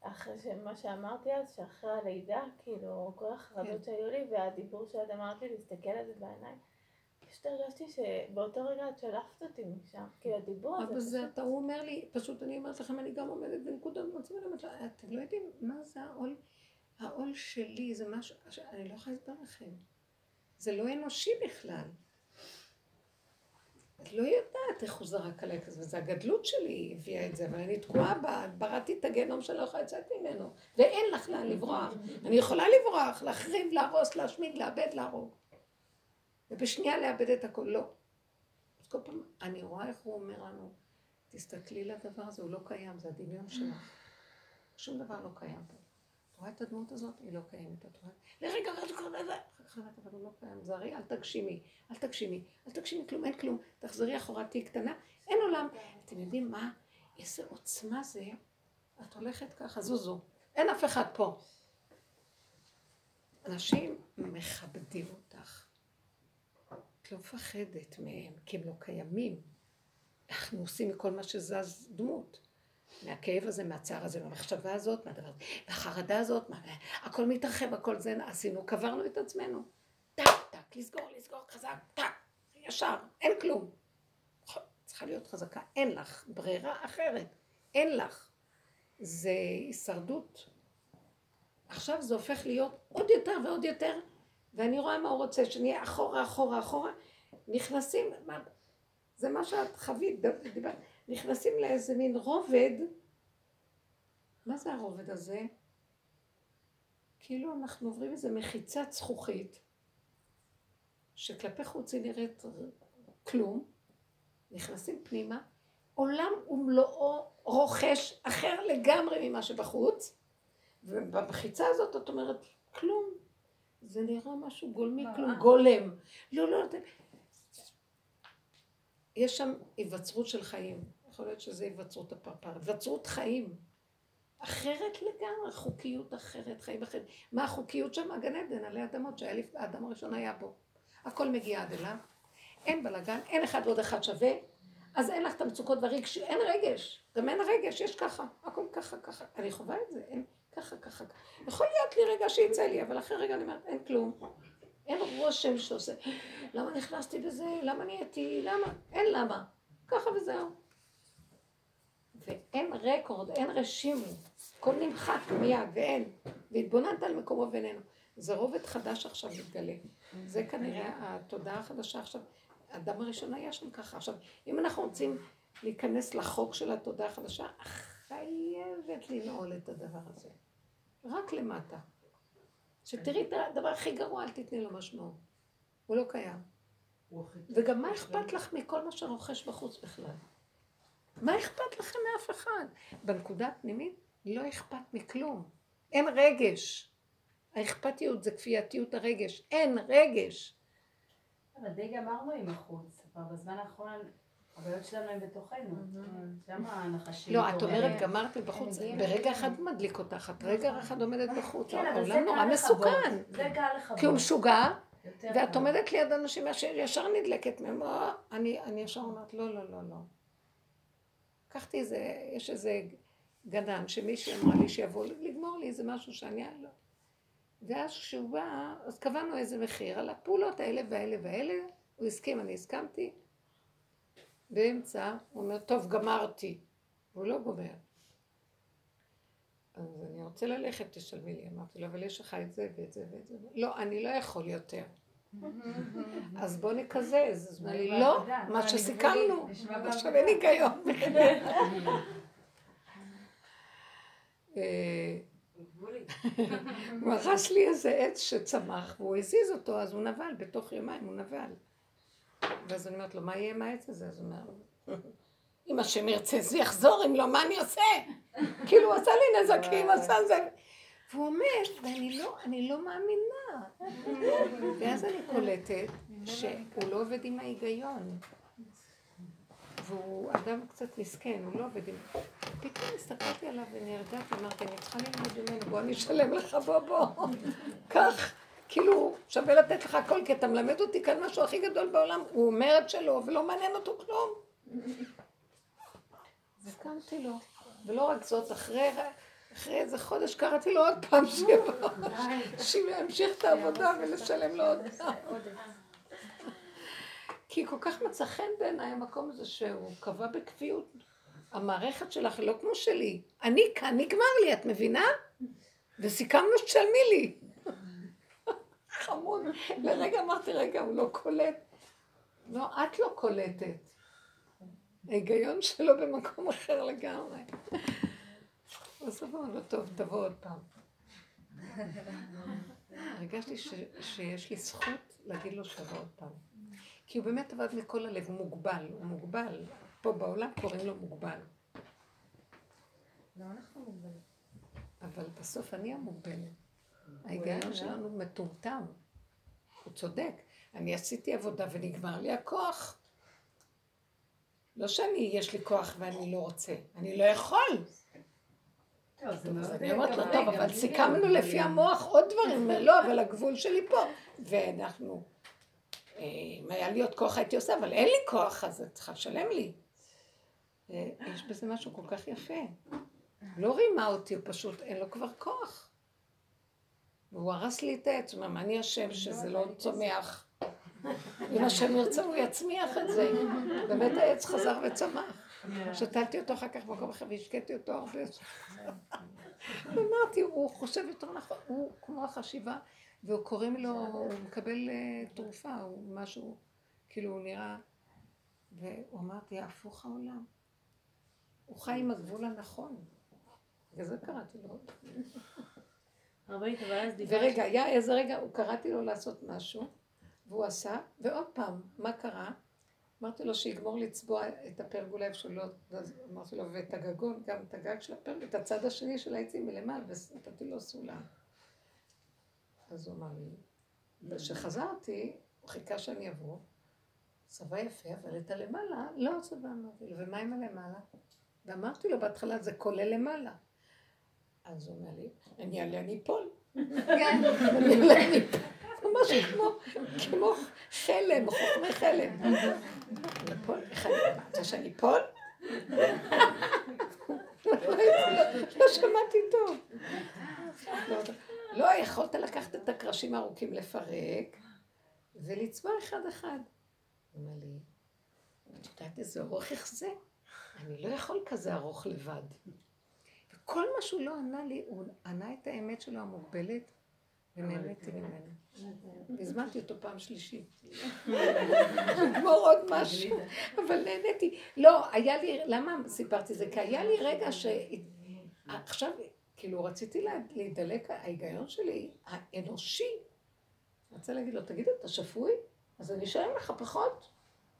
אחרי מה שאמרתי אז, שאחרי הלידה, כאילו, כל החרדות כן. שהיו לי, והדיבור שאת אמרת לי, להסתכל על זה בעיניים, פשוט הרגשתי שבאותו רגע את שלפת אותי משם, כאילו הדיבור הזה. אבל זה, אתה, הוא אומר לי, פשוט אני אומרת לכם, אני גם עומדת בנקודה במצב, אני אומרת, אתם לא יודעים מה זה העול, העול שלי זה משהו, אני לא יכולה להסביר לכם. זה לא אנושי בכלל. את לא יודעת איך הוא זרק עליי כזה, וזה הגדלות שלי הביאה את זה, אבל אני תקועה בה, בראתי את הגיהנום שאני לא יכולה לצאת ממנו, ואין לך לאן לברוח. אני יכולה לברוח, להחריב, להרוס, להשמיד, לאבד, להרוג. ובשנייה לאבד את הכל, לא. אז כל פעם, אני רואה איך הוא אומר לנו, תסתכלי לדבר הזה, הוא לא קיים, זה הדמיון שלך. שום דבר לא קיים פה. את רואה את הדמות הזאת? היא לא קיימת. את רואה? לרגע, אחר כך אבל הוא לא קיים. זרי, אל תגשימי, אל תגשימי, אל תגשימי כלום, אין כלום. תחזרי אחורה, תהיי קטנה, אין עולם. אתם יודעים מה? איזה עוצמה זה. את הולכת ככה, זוזו. אין אף אחד פה. אנשים מכבדים אותך. את לא מפחדת מהם, כי הם לא קיימים. אנחנו עושים מכל מה שזז דמות. מהכאב הזה, מהצער הזה, מהמחשבה הזאת, מהדבר הזה, מהחרדה הזאת, מה... הכל מתרחב, הכל זה עשינו, קברנו את עצמנו. טק, טק, לסגור, לסגור, חזק, טק, ישר, אין כלום. צריכה להיות חזקה, אין לך ברירה אחרת, אין לך. זה הישרדות. עכשיו זה הופך להיות עוד יותר ועוד יותר, ואני רואה מה הוא רוצה, שנהיה אחורה, אחורה, אחורה, נכנסים, מה, זה מה שאת חווית, דיברת. נכנסים לאיזה מין רובד, מה זה הרובד הזה? כאילו אנחנו עוברים איזה מחיצת זכוכית, שכלפי חוץ היא נראית כלום, נכנסים פנימה, עולם ומלואו רוכש אחר לגמרי ממה שבחוץ, ובמחיצה הזאת את אומרת, כלום. זה נראה משהו גולמי, כלום, גולם. לא, לא, יש שם היווצרות של חיים. יכול להיות שזה היווצרות הפרפר. היווצרות חיים. אחרת לגמרי, חוקיות אחרת, חיים אחרת. מה החוקיות שם? הגן עדן עלי אדמות שהיה לפני, האדם הראשון היה בו. הכל מגיע עד אליו. אין בלאגן, אין אחד ועוד אחד שווה, אז אין לך את המצוקות והרגש, אין רגש. גם אין רגש, יש ככה. הכל ככה, ככה. אני חווה את זה, אין ככה, ככה. יכול להיות לי רגע שיצא לי, אבל אחרי רגע אני אומרת, אין כלום. אין רושם שעושה, למה נכנסתי בזה? למה נהייתי? למה? אין למה. ככה וזהו. ואין רקורד, אין רשימו, הכל נמחק מיד, ואין. והתבוננת על מקומו ואיננו. זה רובד חדש עכשיו מתגלה. זה כנראה התודעה החדשה עכשיו. האדם הראשון היה שם ככה. עכשיו, אם אנחנו רוצים להיכנס לחוק של התודעה החדשה, חייבת לנעול את הדבר הזה. רק למטה. שתראי את הדבר הכי גרוע, אל תתני לו משמעות. הוא לא קיים. וגם מה אכפת לך מכל מה שרוכש בחוץ בכלל? מה אכפת לכם מאף אחד? בנקודה הפנימית לא אכפת מכלום. אין רגש. האכפתיות זה כפייתיות הרגש. אין רגש. אבל די גמרנו עם החוץ, אבל בזמן האחרון הבעיות שלנו הן בתוכנו. שם הנחשים... לא, את אומרת גמרתי בחוץ, ברגע אחד מדליק אותך, את רגע אחד עומדת בחוץ, העולם נורא מסוכן. זה קל לכבות. כי הוא משוגע, ואת עומדת ליד אנשים שישר נדלקת מהם, אני ישר אומרת, לא, לא, לא, לא. לקחתי איזה, יש איזה גנן שמישהי אמרה לי שיבוא לגמור לי איזה משהו שאני... לא. ואז כשהוא בא, אז קבענו איזה מחיר על הפעולות האלה והאלה והאלה, הוא הסכים, אני הסכמתי. באמצע, הוא אומר, טוב, גמרתי. הוא לא גומר. אז אני רוצה ללכת, תשלמי לי. אמרתי לו, אבל יש לך את זה ואת זה ואת זה. לא, אני לא יכול יותר. אז בוא נקזז. לי, לא, מה שסיכמנו. עכשיו אין היגיון. אה, הוא רכש לי איזה עץ שצמח והוא הזיז אותו, אז הוא נבל, בתוך יומיים הוא נבל. ואז אני אומרת לו, מה יהיה עם העץ הזה? אז הוא אומר, אם השם ירצה זה יחזור, אם לא, מה אני עושה? כאילו, הוא עשה לי נזקים, עשה זה. והוא אומר, ואני לא, אני לא מאמינה. ואז אני קולטת שהוא לא עובד עם ההיגיון. והוא אדם קצת מסכן, הוא לא עובד עם... פתאום הסתכלתי עליו ונרגעתי, אמרתי, אני צריכה ללמוד ממנו, בוא אני אשלם לך, בוא בוא. קח. כאילו, שווה לתת לך הכל, כי אתה מלמד אותי כאן משהו הכי גדול בעולם, הוא אומר את שלו, ולא מעניין אותו כלום. הסכמתי לו. ולא רק זאת, אחרי, אחרי איזה חודש קראתי לו עוד פעם שיבוא, שימשיך את העבודה ולשלם לו עוד פעם. כי כל כך מצא חן בעיניי המקום הזה שהוא קבע בקביעות. המערכת שלך היא לא כמו שלי. אני כאן, נגמר לי, את מבינה? וסיכמנו שתשלמי לי. חמוד. לרגע אמרתי, רגע, הוא לא קולט. לא, את לא קולטת. ההיגיון שלו במקום אחר לגמרי. אז אמרנו לו, טוב, תבוא עוד פעם. הרגשתי ש, שיש לי זכות להגיד לו שיבוא עוד פעם. כי הוא באמת עבד מכל הלב, הוא מוגבל, הוא מוגבל. פה בעולם קוראים לו מוגבל. לא, אנחנו מוגבלים. אבל בסוף אני המוגבלת. ההיגיון שלנו מטומטם. הוא צודק. אני עשיתי עבודה ונגמר לי הכוח. לא שאני, יש לי כוח ואני לא רוצה. אני לא יכול. טוב, זה אז מאוד... אני אומרת לו, טוב, אבל סיכמנו לפי. המוח עוד דברים. לא, אבל הגבול שלי פה. ואנחנו, אה, אם היה לי עוד כוח הייתי עושה, אבל אין לי כוח, אז את צריכה לשלם לי. אה, יש בזה משהו כל כך יפה. לא רימה אותי, הוא פשוט, אין לו כבר כוח. והוא הרס לי את העץ, הוא אומר, אני אשם שזה לא צומח? אם השם ירצה הוא יצמיח את זה. באמת העץ חזר וצמח. שתלתי אותו אחר כך במקום אחר והשקיתי אותו הרבה. ואמרתי, הוא חושב יותר נכון, הוא כמו החשיבה, והוא קוראים לו, הוא מקבל אה, תרופה, הוא משהו, כאילו הוא נראה, והוא אמרתי, הפוך העולם. הוא חי עם הגבול הנכון. בגלל זה קראתי לו. ורגע, היה איזה רגע, הוא קראתי לו לעשות משהו, והוא עשה, ועוד פעם, מה קרה? אמרתי לו שיגמור לצבוע את הפרגולה איפה שלא, אז אמרתי לו, ואת הגגון, גם את הגג של הפרגולה, את הצד השני של העצים מלמעלה, ונתתי לו סולם. אז הוא אמר לי, וכשחזרתי, הוא חיכה שאני אבוא, צבע יפה, אבל את הלמעלה, לא צבע, אמרתי לו, ומה עם הלמעלה? ואמרתי לו בהתחלה, זה כולל למעלה. אז הוא אומר לי, אני אעלה, אני אפול. ממש כמו, חלם, חוכמי חלם. אני אפול, איך אני, רוצה שאני אפול? לא שמעתי טוב. לא, יכולת לקחת את הקרשים הארוכים, לפרק, ולצבוע אחד-אחד. הוא אומר לי, את יודעת איזה ארוך איך זה? אני לא יכול כזה ארוך לבד. וכל מה שהוא לא ענה לי, הוא ענה את האמת שלו המוגבלת, ונהניתי ממנו. הזמנתי אותו פעם שלישית. לגמור עוד משהו, אבל נהניתי. לא, היה לי, למה סיפרתי זה? כי היה לי רגע ש... עכשיו, כאילו, רציתי לה- להידלק, ההיגיון שלי, האנושי, רוצה להגיד לו, תגיד, אתה שפוי? אז אני אשלם לך פחות.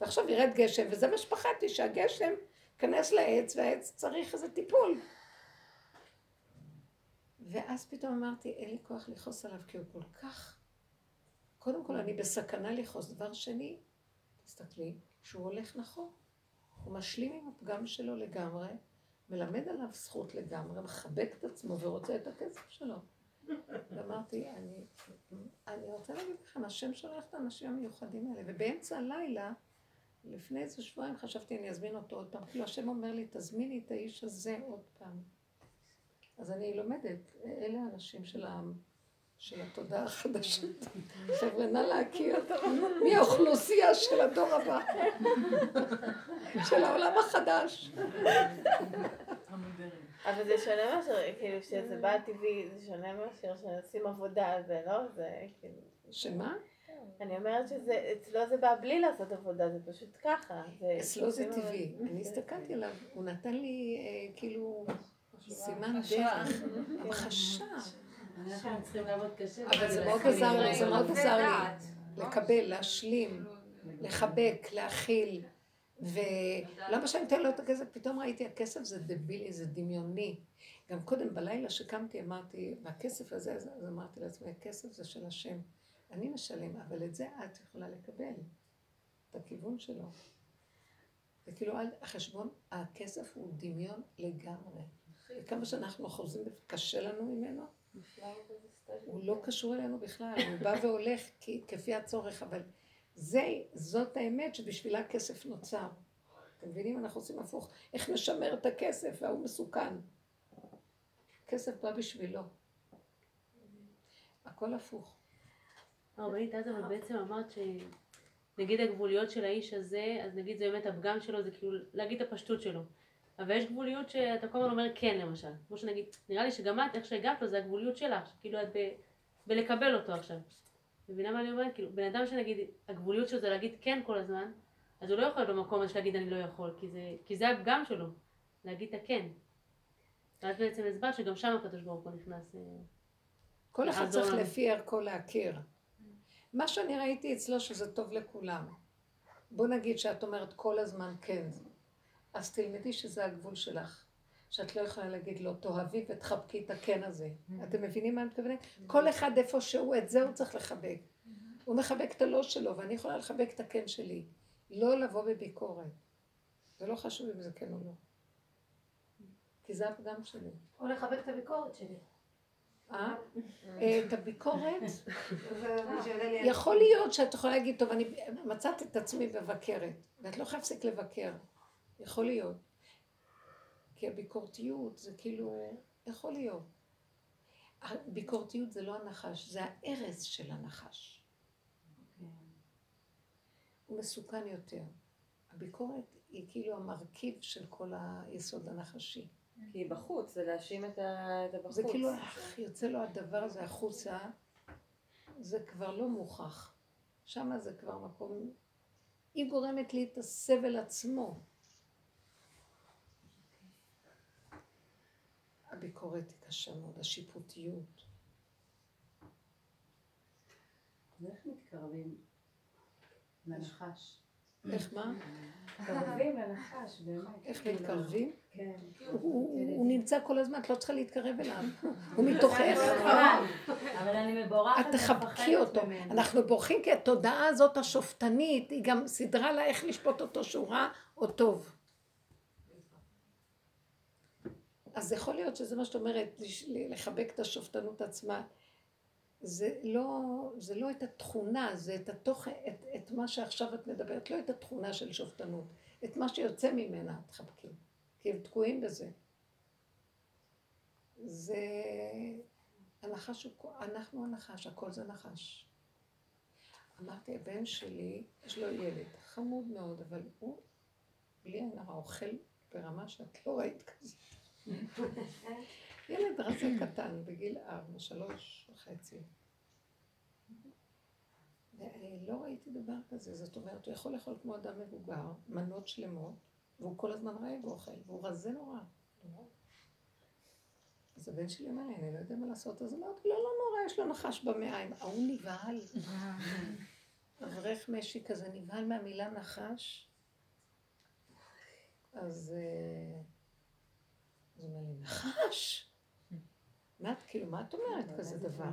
ועכשיו ירד גשם, וזה מה שפחדתי, שהגשם ייכנס לעץ, והעץ צריך איזה טיפול. ואז פתאום אמרתי, אין לי כוח לכעוס עליו, כי הוא כל כך... קודם כל, אני בסכנה לכעוס. דבר שני, תסתכלי, שהוא הולך נכון. הוא משלים עם הפגם שלו לגמרי, מלמד עליו זכות לגמרי, מחבק את עצמו ורוצה את הכסף שלו. ואמרתי, אני, אני רוצה להגיד לכם, השם שולח את האנשים המיוחדים האלה, ובאמצע הלילה, לפני איזה שבועיים חשבתי, אני אזמין אותו עוד פעם. כאילו השם אומר לי, תזמיני את האיש הזה עוד פעם. אז אני לומדת, אלה האנשים של העם, של התודעה החדשית. חבר'ה, נא להכיר מי האוכלוסייה של הדור הבא, של העולם החדש. אבל זה שונה מאשר, כאילו, כשזה בא טבעי, זה שונה מאשר שעושים עבודה על זה, לא? זה כאילו... שמה? אני אומרת שזה, אצלו זה בא בלי לעשות עבודה, זה פשוט ככה. אצלו זה טבעי. אני הסתכלתי עליו, הוא נתן לי אה, כאילו סימן. דרך, המחשה. אנחנו צריכים לעבוד קשה. אבל זה מאוד עזר לי, זה מאוד. עזר לי. לקבל, להשלים, לחבק, להכיל. ולמה שאני אתן לו את הכסף? פתאום ראיתי, הכסף זה דבילי, זה דמיוני. גם קודם בלילה שקמתי אמרתי, והכסף הזה, אז אמרתי לעצמי, הכסף זה של השם. אני משלם, אבל את זה את יכולה לקבל, את הכיוון שלו. זה כאילו על החשבון, הכסף הוא דמיון לגמרי. וכמה שאנחנו חוזרים, קשה לנו ממנו, הוא לא קשור אלינו בכלל, הוא בא והולך כפי הצורך, אבל זה, זאת האמת שבשבילה כסף נוצר. אתם מבינים? אנחנו עושים הפוך. איך נשמר את הכסף, והוא מסוכן. כסף בא בשבילו. הכל הפוך. הרבנית, אז אבל בעצם אמרת שנגיד הגבוליות של האיש הזה, אז נגיד זה באמת הפגם שלו, זה כאילו להגיד את הפשטות שלו. אבל יש גבוליות שאתה כל הזמן אומר כן למשל. כמו שנגיד, נראה לי שגם את, איך שהגעת לו, זה הגבוליות שלך, כאילו את ב, בלקבל אותו עכשיו. מבינה מה אני אומרת? כאילו, בן אדם שנגיד, הגבוליות שלו זה להגיד כן כל הזמן, אז הוא לא יכול במקום הזה להגיד אני לא יכול, כי זה, כי זה הפגם שלו, להגיד את הכן. ואז בעצם הסברת שגם שם הקדוש ברוך הוא נכנס. אה, כל אחד צריך לנו. לפי ערכו להכיר. מה שאני ראיתי אצלו שזה טוב לכולם. בוא נגיד שאת אומרת כל הזמן כן, אז תלמדי שזה הגבול שלך. שאת לא יכולה להגיד לו, תאהבי ותחבקי את הכן הזה. אתם מבינים מה אני מתכוונת? כל אחד איפה שהוא, את זה הוא צריך לחבק. הוא מחבק את הלא שלו, ואני יכולה לחבק את הכן שלי. לא לבוא בביקורת. זה לא חשוב אם זה כן או לא. כי זה הפגם שלי. או לחבק את הביקורת שלי. אה? אה, את הביקורת. יכול להיות שאת יכולה להגיד, טוב, אני מצאת את עצמי מבקרת, ואת לא יכולה להפסיק לבקר. יכול להיות. כי הביקורתיות זה כאילו, יכול להיות. הביקורתיות זה לא הנחש, זה ההרס של הנחש. הוא מסוכן יותר. הביקורת היא כאילו המרכיב של כל היסוד הנחשי. כי בחוץ, זה להאשים את הבחוץ. זה כאילו, אך, יוצא לו הדבר הזה החוצה, זה כבר לא מוכח. שם זה כבר מקום, היא גורמת לי את הסבל עצמו. הביקורת היא קשה מאוד, השיפוטיות. ואיך מתקרבים לנחש? איך מה? מתקרבים לנחש, באמת. איך מתקרבים? כן. הוא- נמצא כל הזמן, את לא צריכה להתקרב אליו. הוא מתוכך. אבל אני מבורכת את תחבקי אותו. אנחנו בורחים כי התודעה הזאת השופטנית, היא גם סידרה לה איך לשפוט אותו שהוא רע או טוב. אז יכול להיות שזה מה שאת אומרת, לחבק את השופטנות עצמה. זה לא, זה לא את התכונה, זה את התוכן, את, את מה שעכשיו את מדברת, לא את התכונה של שופטנות, את מה שיוצא ממנה תחבקי, כי הם תקועים בזה. זה... הנחש הוא, אנחנו הנחש, הכל זה נחש. אמרתי, הבן שלי, יש לו ילד, חמוד מאוד, אבל הוא, בלי עין אוכל ברמה שאת לא ראית כזה. ילד רזה קטן, בגיל ארבע, שלוש וחצי. לא ראיתי דבר כזה, זאת אומרת, הוא יכול לאכול כמו אדם מבוגר, מנות שלמות, והוא כל הזמן רעב ואוכל, והוא רזה נורא. אז הבן שלי אומר לי, אני לא יודע מה לעשות, אז אמרתי, לא, לא נורא, יש לו נחש במעיים. ההוא נבהל. אברך משי כזה נבהל מהמילה נחש. אז אה, אז הוא אומר לי, נחש? מה את, כאילו, מה את אומרת כזה דבר?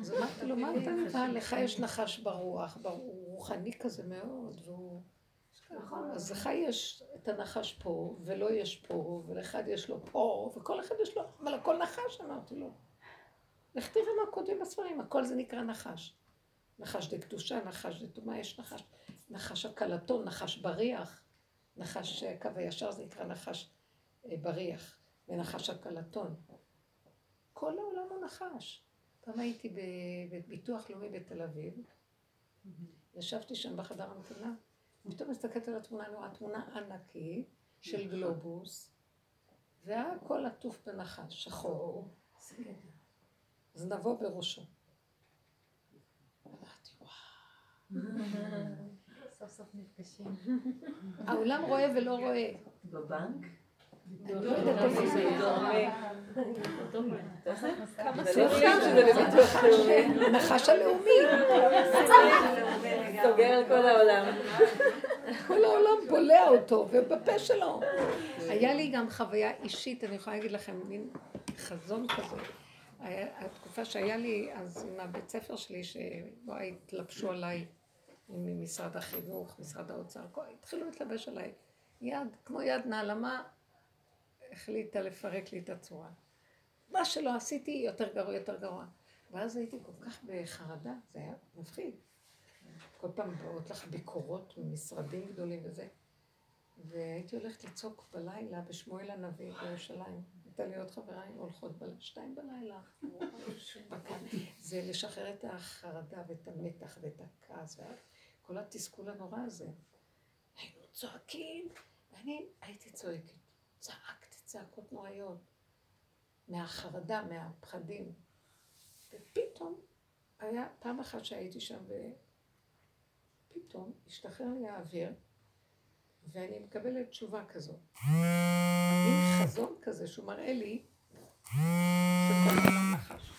אז אמרתי לו, מה אתה נבהל? לך יש נחש ברוח, הוא רוחני כזה מאוד, והוא... אז לך יש את הנחש פה, ולא יש פה, ולאחד יש לו פה, וכל אחד יש לו, אבל הכל נחש, אמרתי לו. לך תראה מה כותבים בספרים, הכל זה נקרא נחש. נחש דקדושה, נחש דטומאה, יש נחש, נחש הקלטון, נחש בריח, נחש אה, קו הישר זה נקרא נחש בריח, ונחש הקלטון. כל העולם הוא נחש. פעם הייתי בביטוח לאומי בתל אביב, ישבתי שם בחדר המתנה, פתאום מסתכלת על התמונה, אני רואה תמונה ענקית של גלובוס, והכל עטוף בנחש, שחור. זנבו בראשו. אמרתי, וואו. סוף סוף נפגשים. העולם רואה ולא רואה. בבנק? הנחש הלאומי. סוגר על כל העולם. כל העולם בולע אותו, ובפה שלו. היה לי גם חוויה אישית, אני יכולה להגיד לכם, מין חזון כזה. התקופה שהיה לי אז עם הבית ספר שלי, שבו התלבשו עליי ממשרד החינוך, משרד האוצר, התחילו להתלבש עליי. יד, כמו יד נעלמה, החליטה לפרק לי את הצורה. מה שלא עשיתי, יותר גרוע, יותר גרוע. ואז הייתי כל כך בחרדה, זה היה מפחיד. כל פעם באות לך ביקורות ממשרדים גדולים וזה. והייתי הולכת לצעוק בלילה בשמואל הנביא בירושלים. הייתה לי עוד חברה הולכות בלילה, שתיים בלילה. זה לשחרר את החרדה ואת המתח ואת הכעס וכל התסכול הנורא הזה. היינו צועקים, ואני הייתי צועקת, צעקתי צעקות נוראיות, מהחרדה, מהפחדים. ופתאום, היה פעם אחת שהייתי שם, ופתאום השתחרר לי האוויר, ואני מקבלת תשובה כזאת. מין חזון כזה שהוא מראה לי שכל העולם נחש.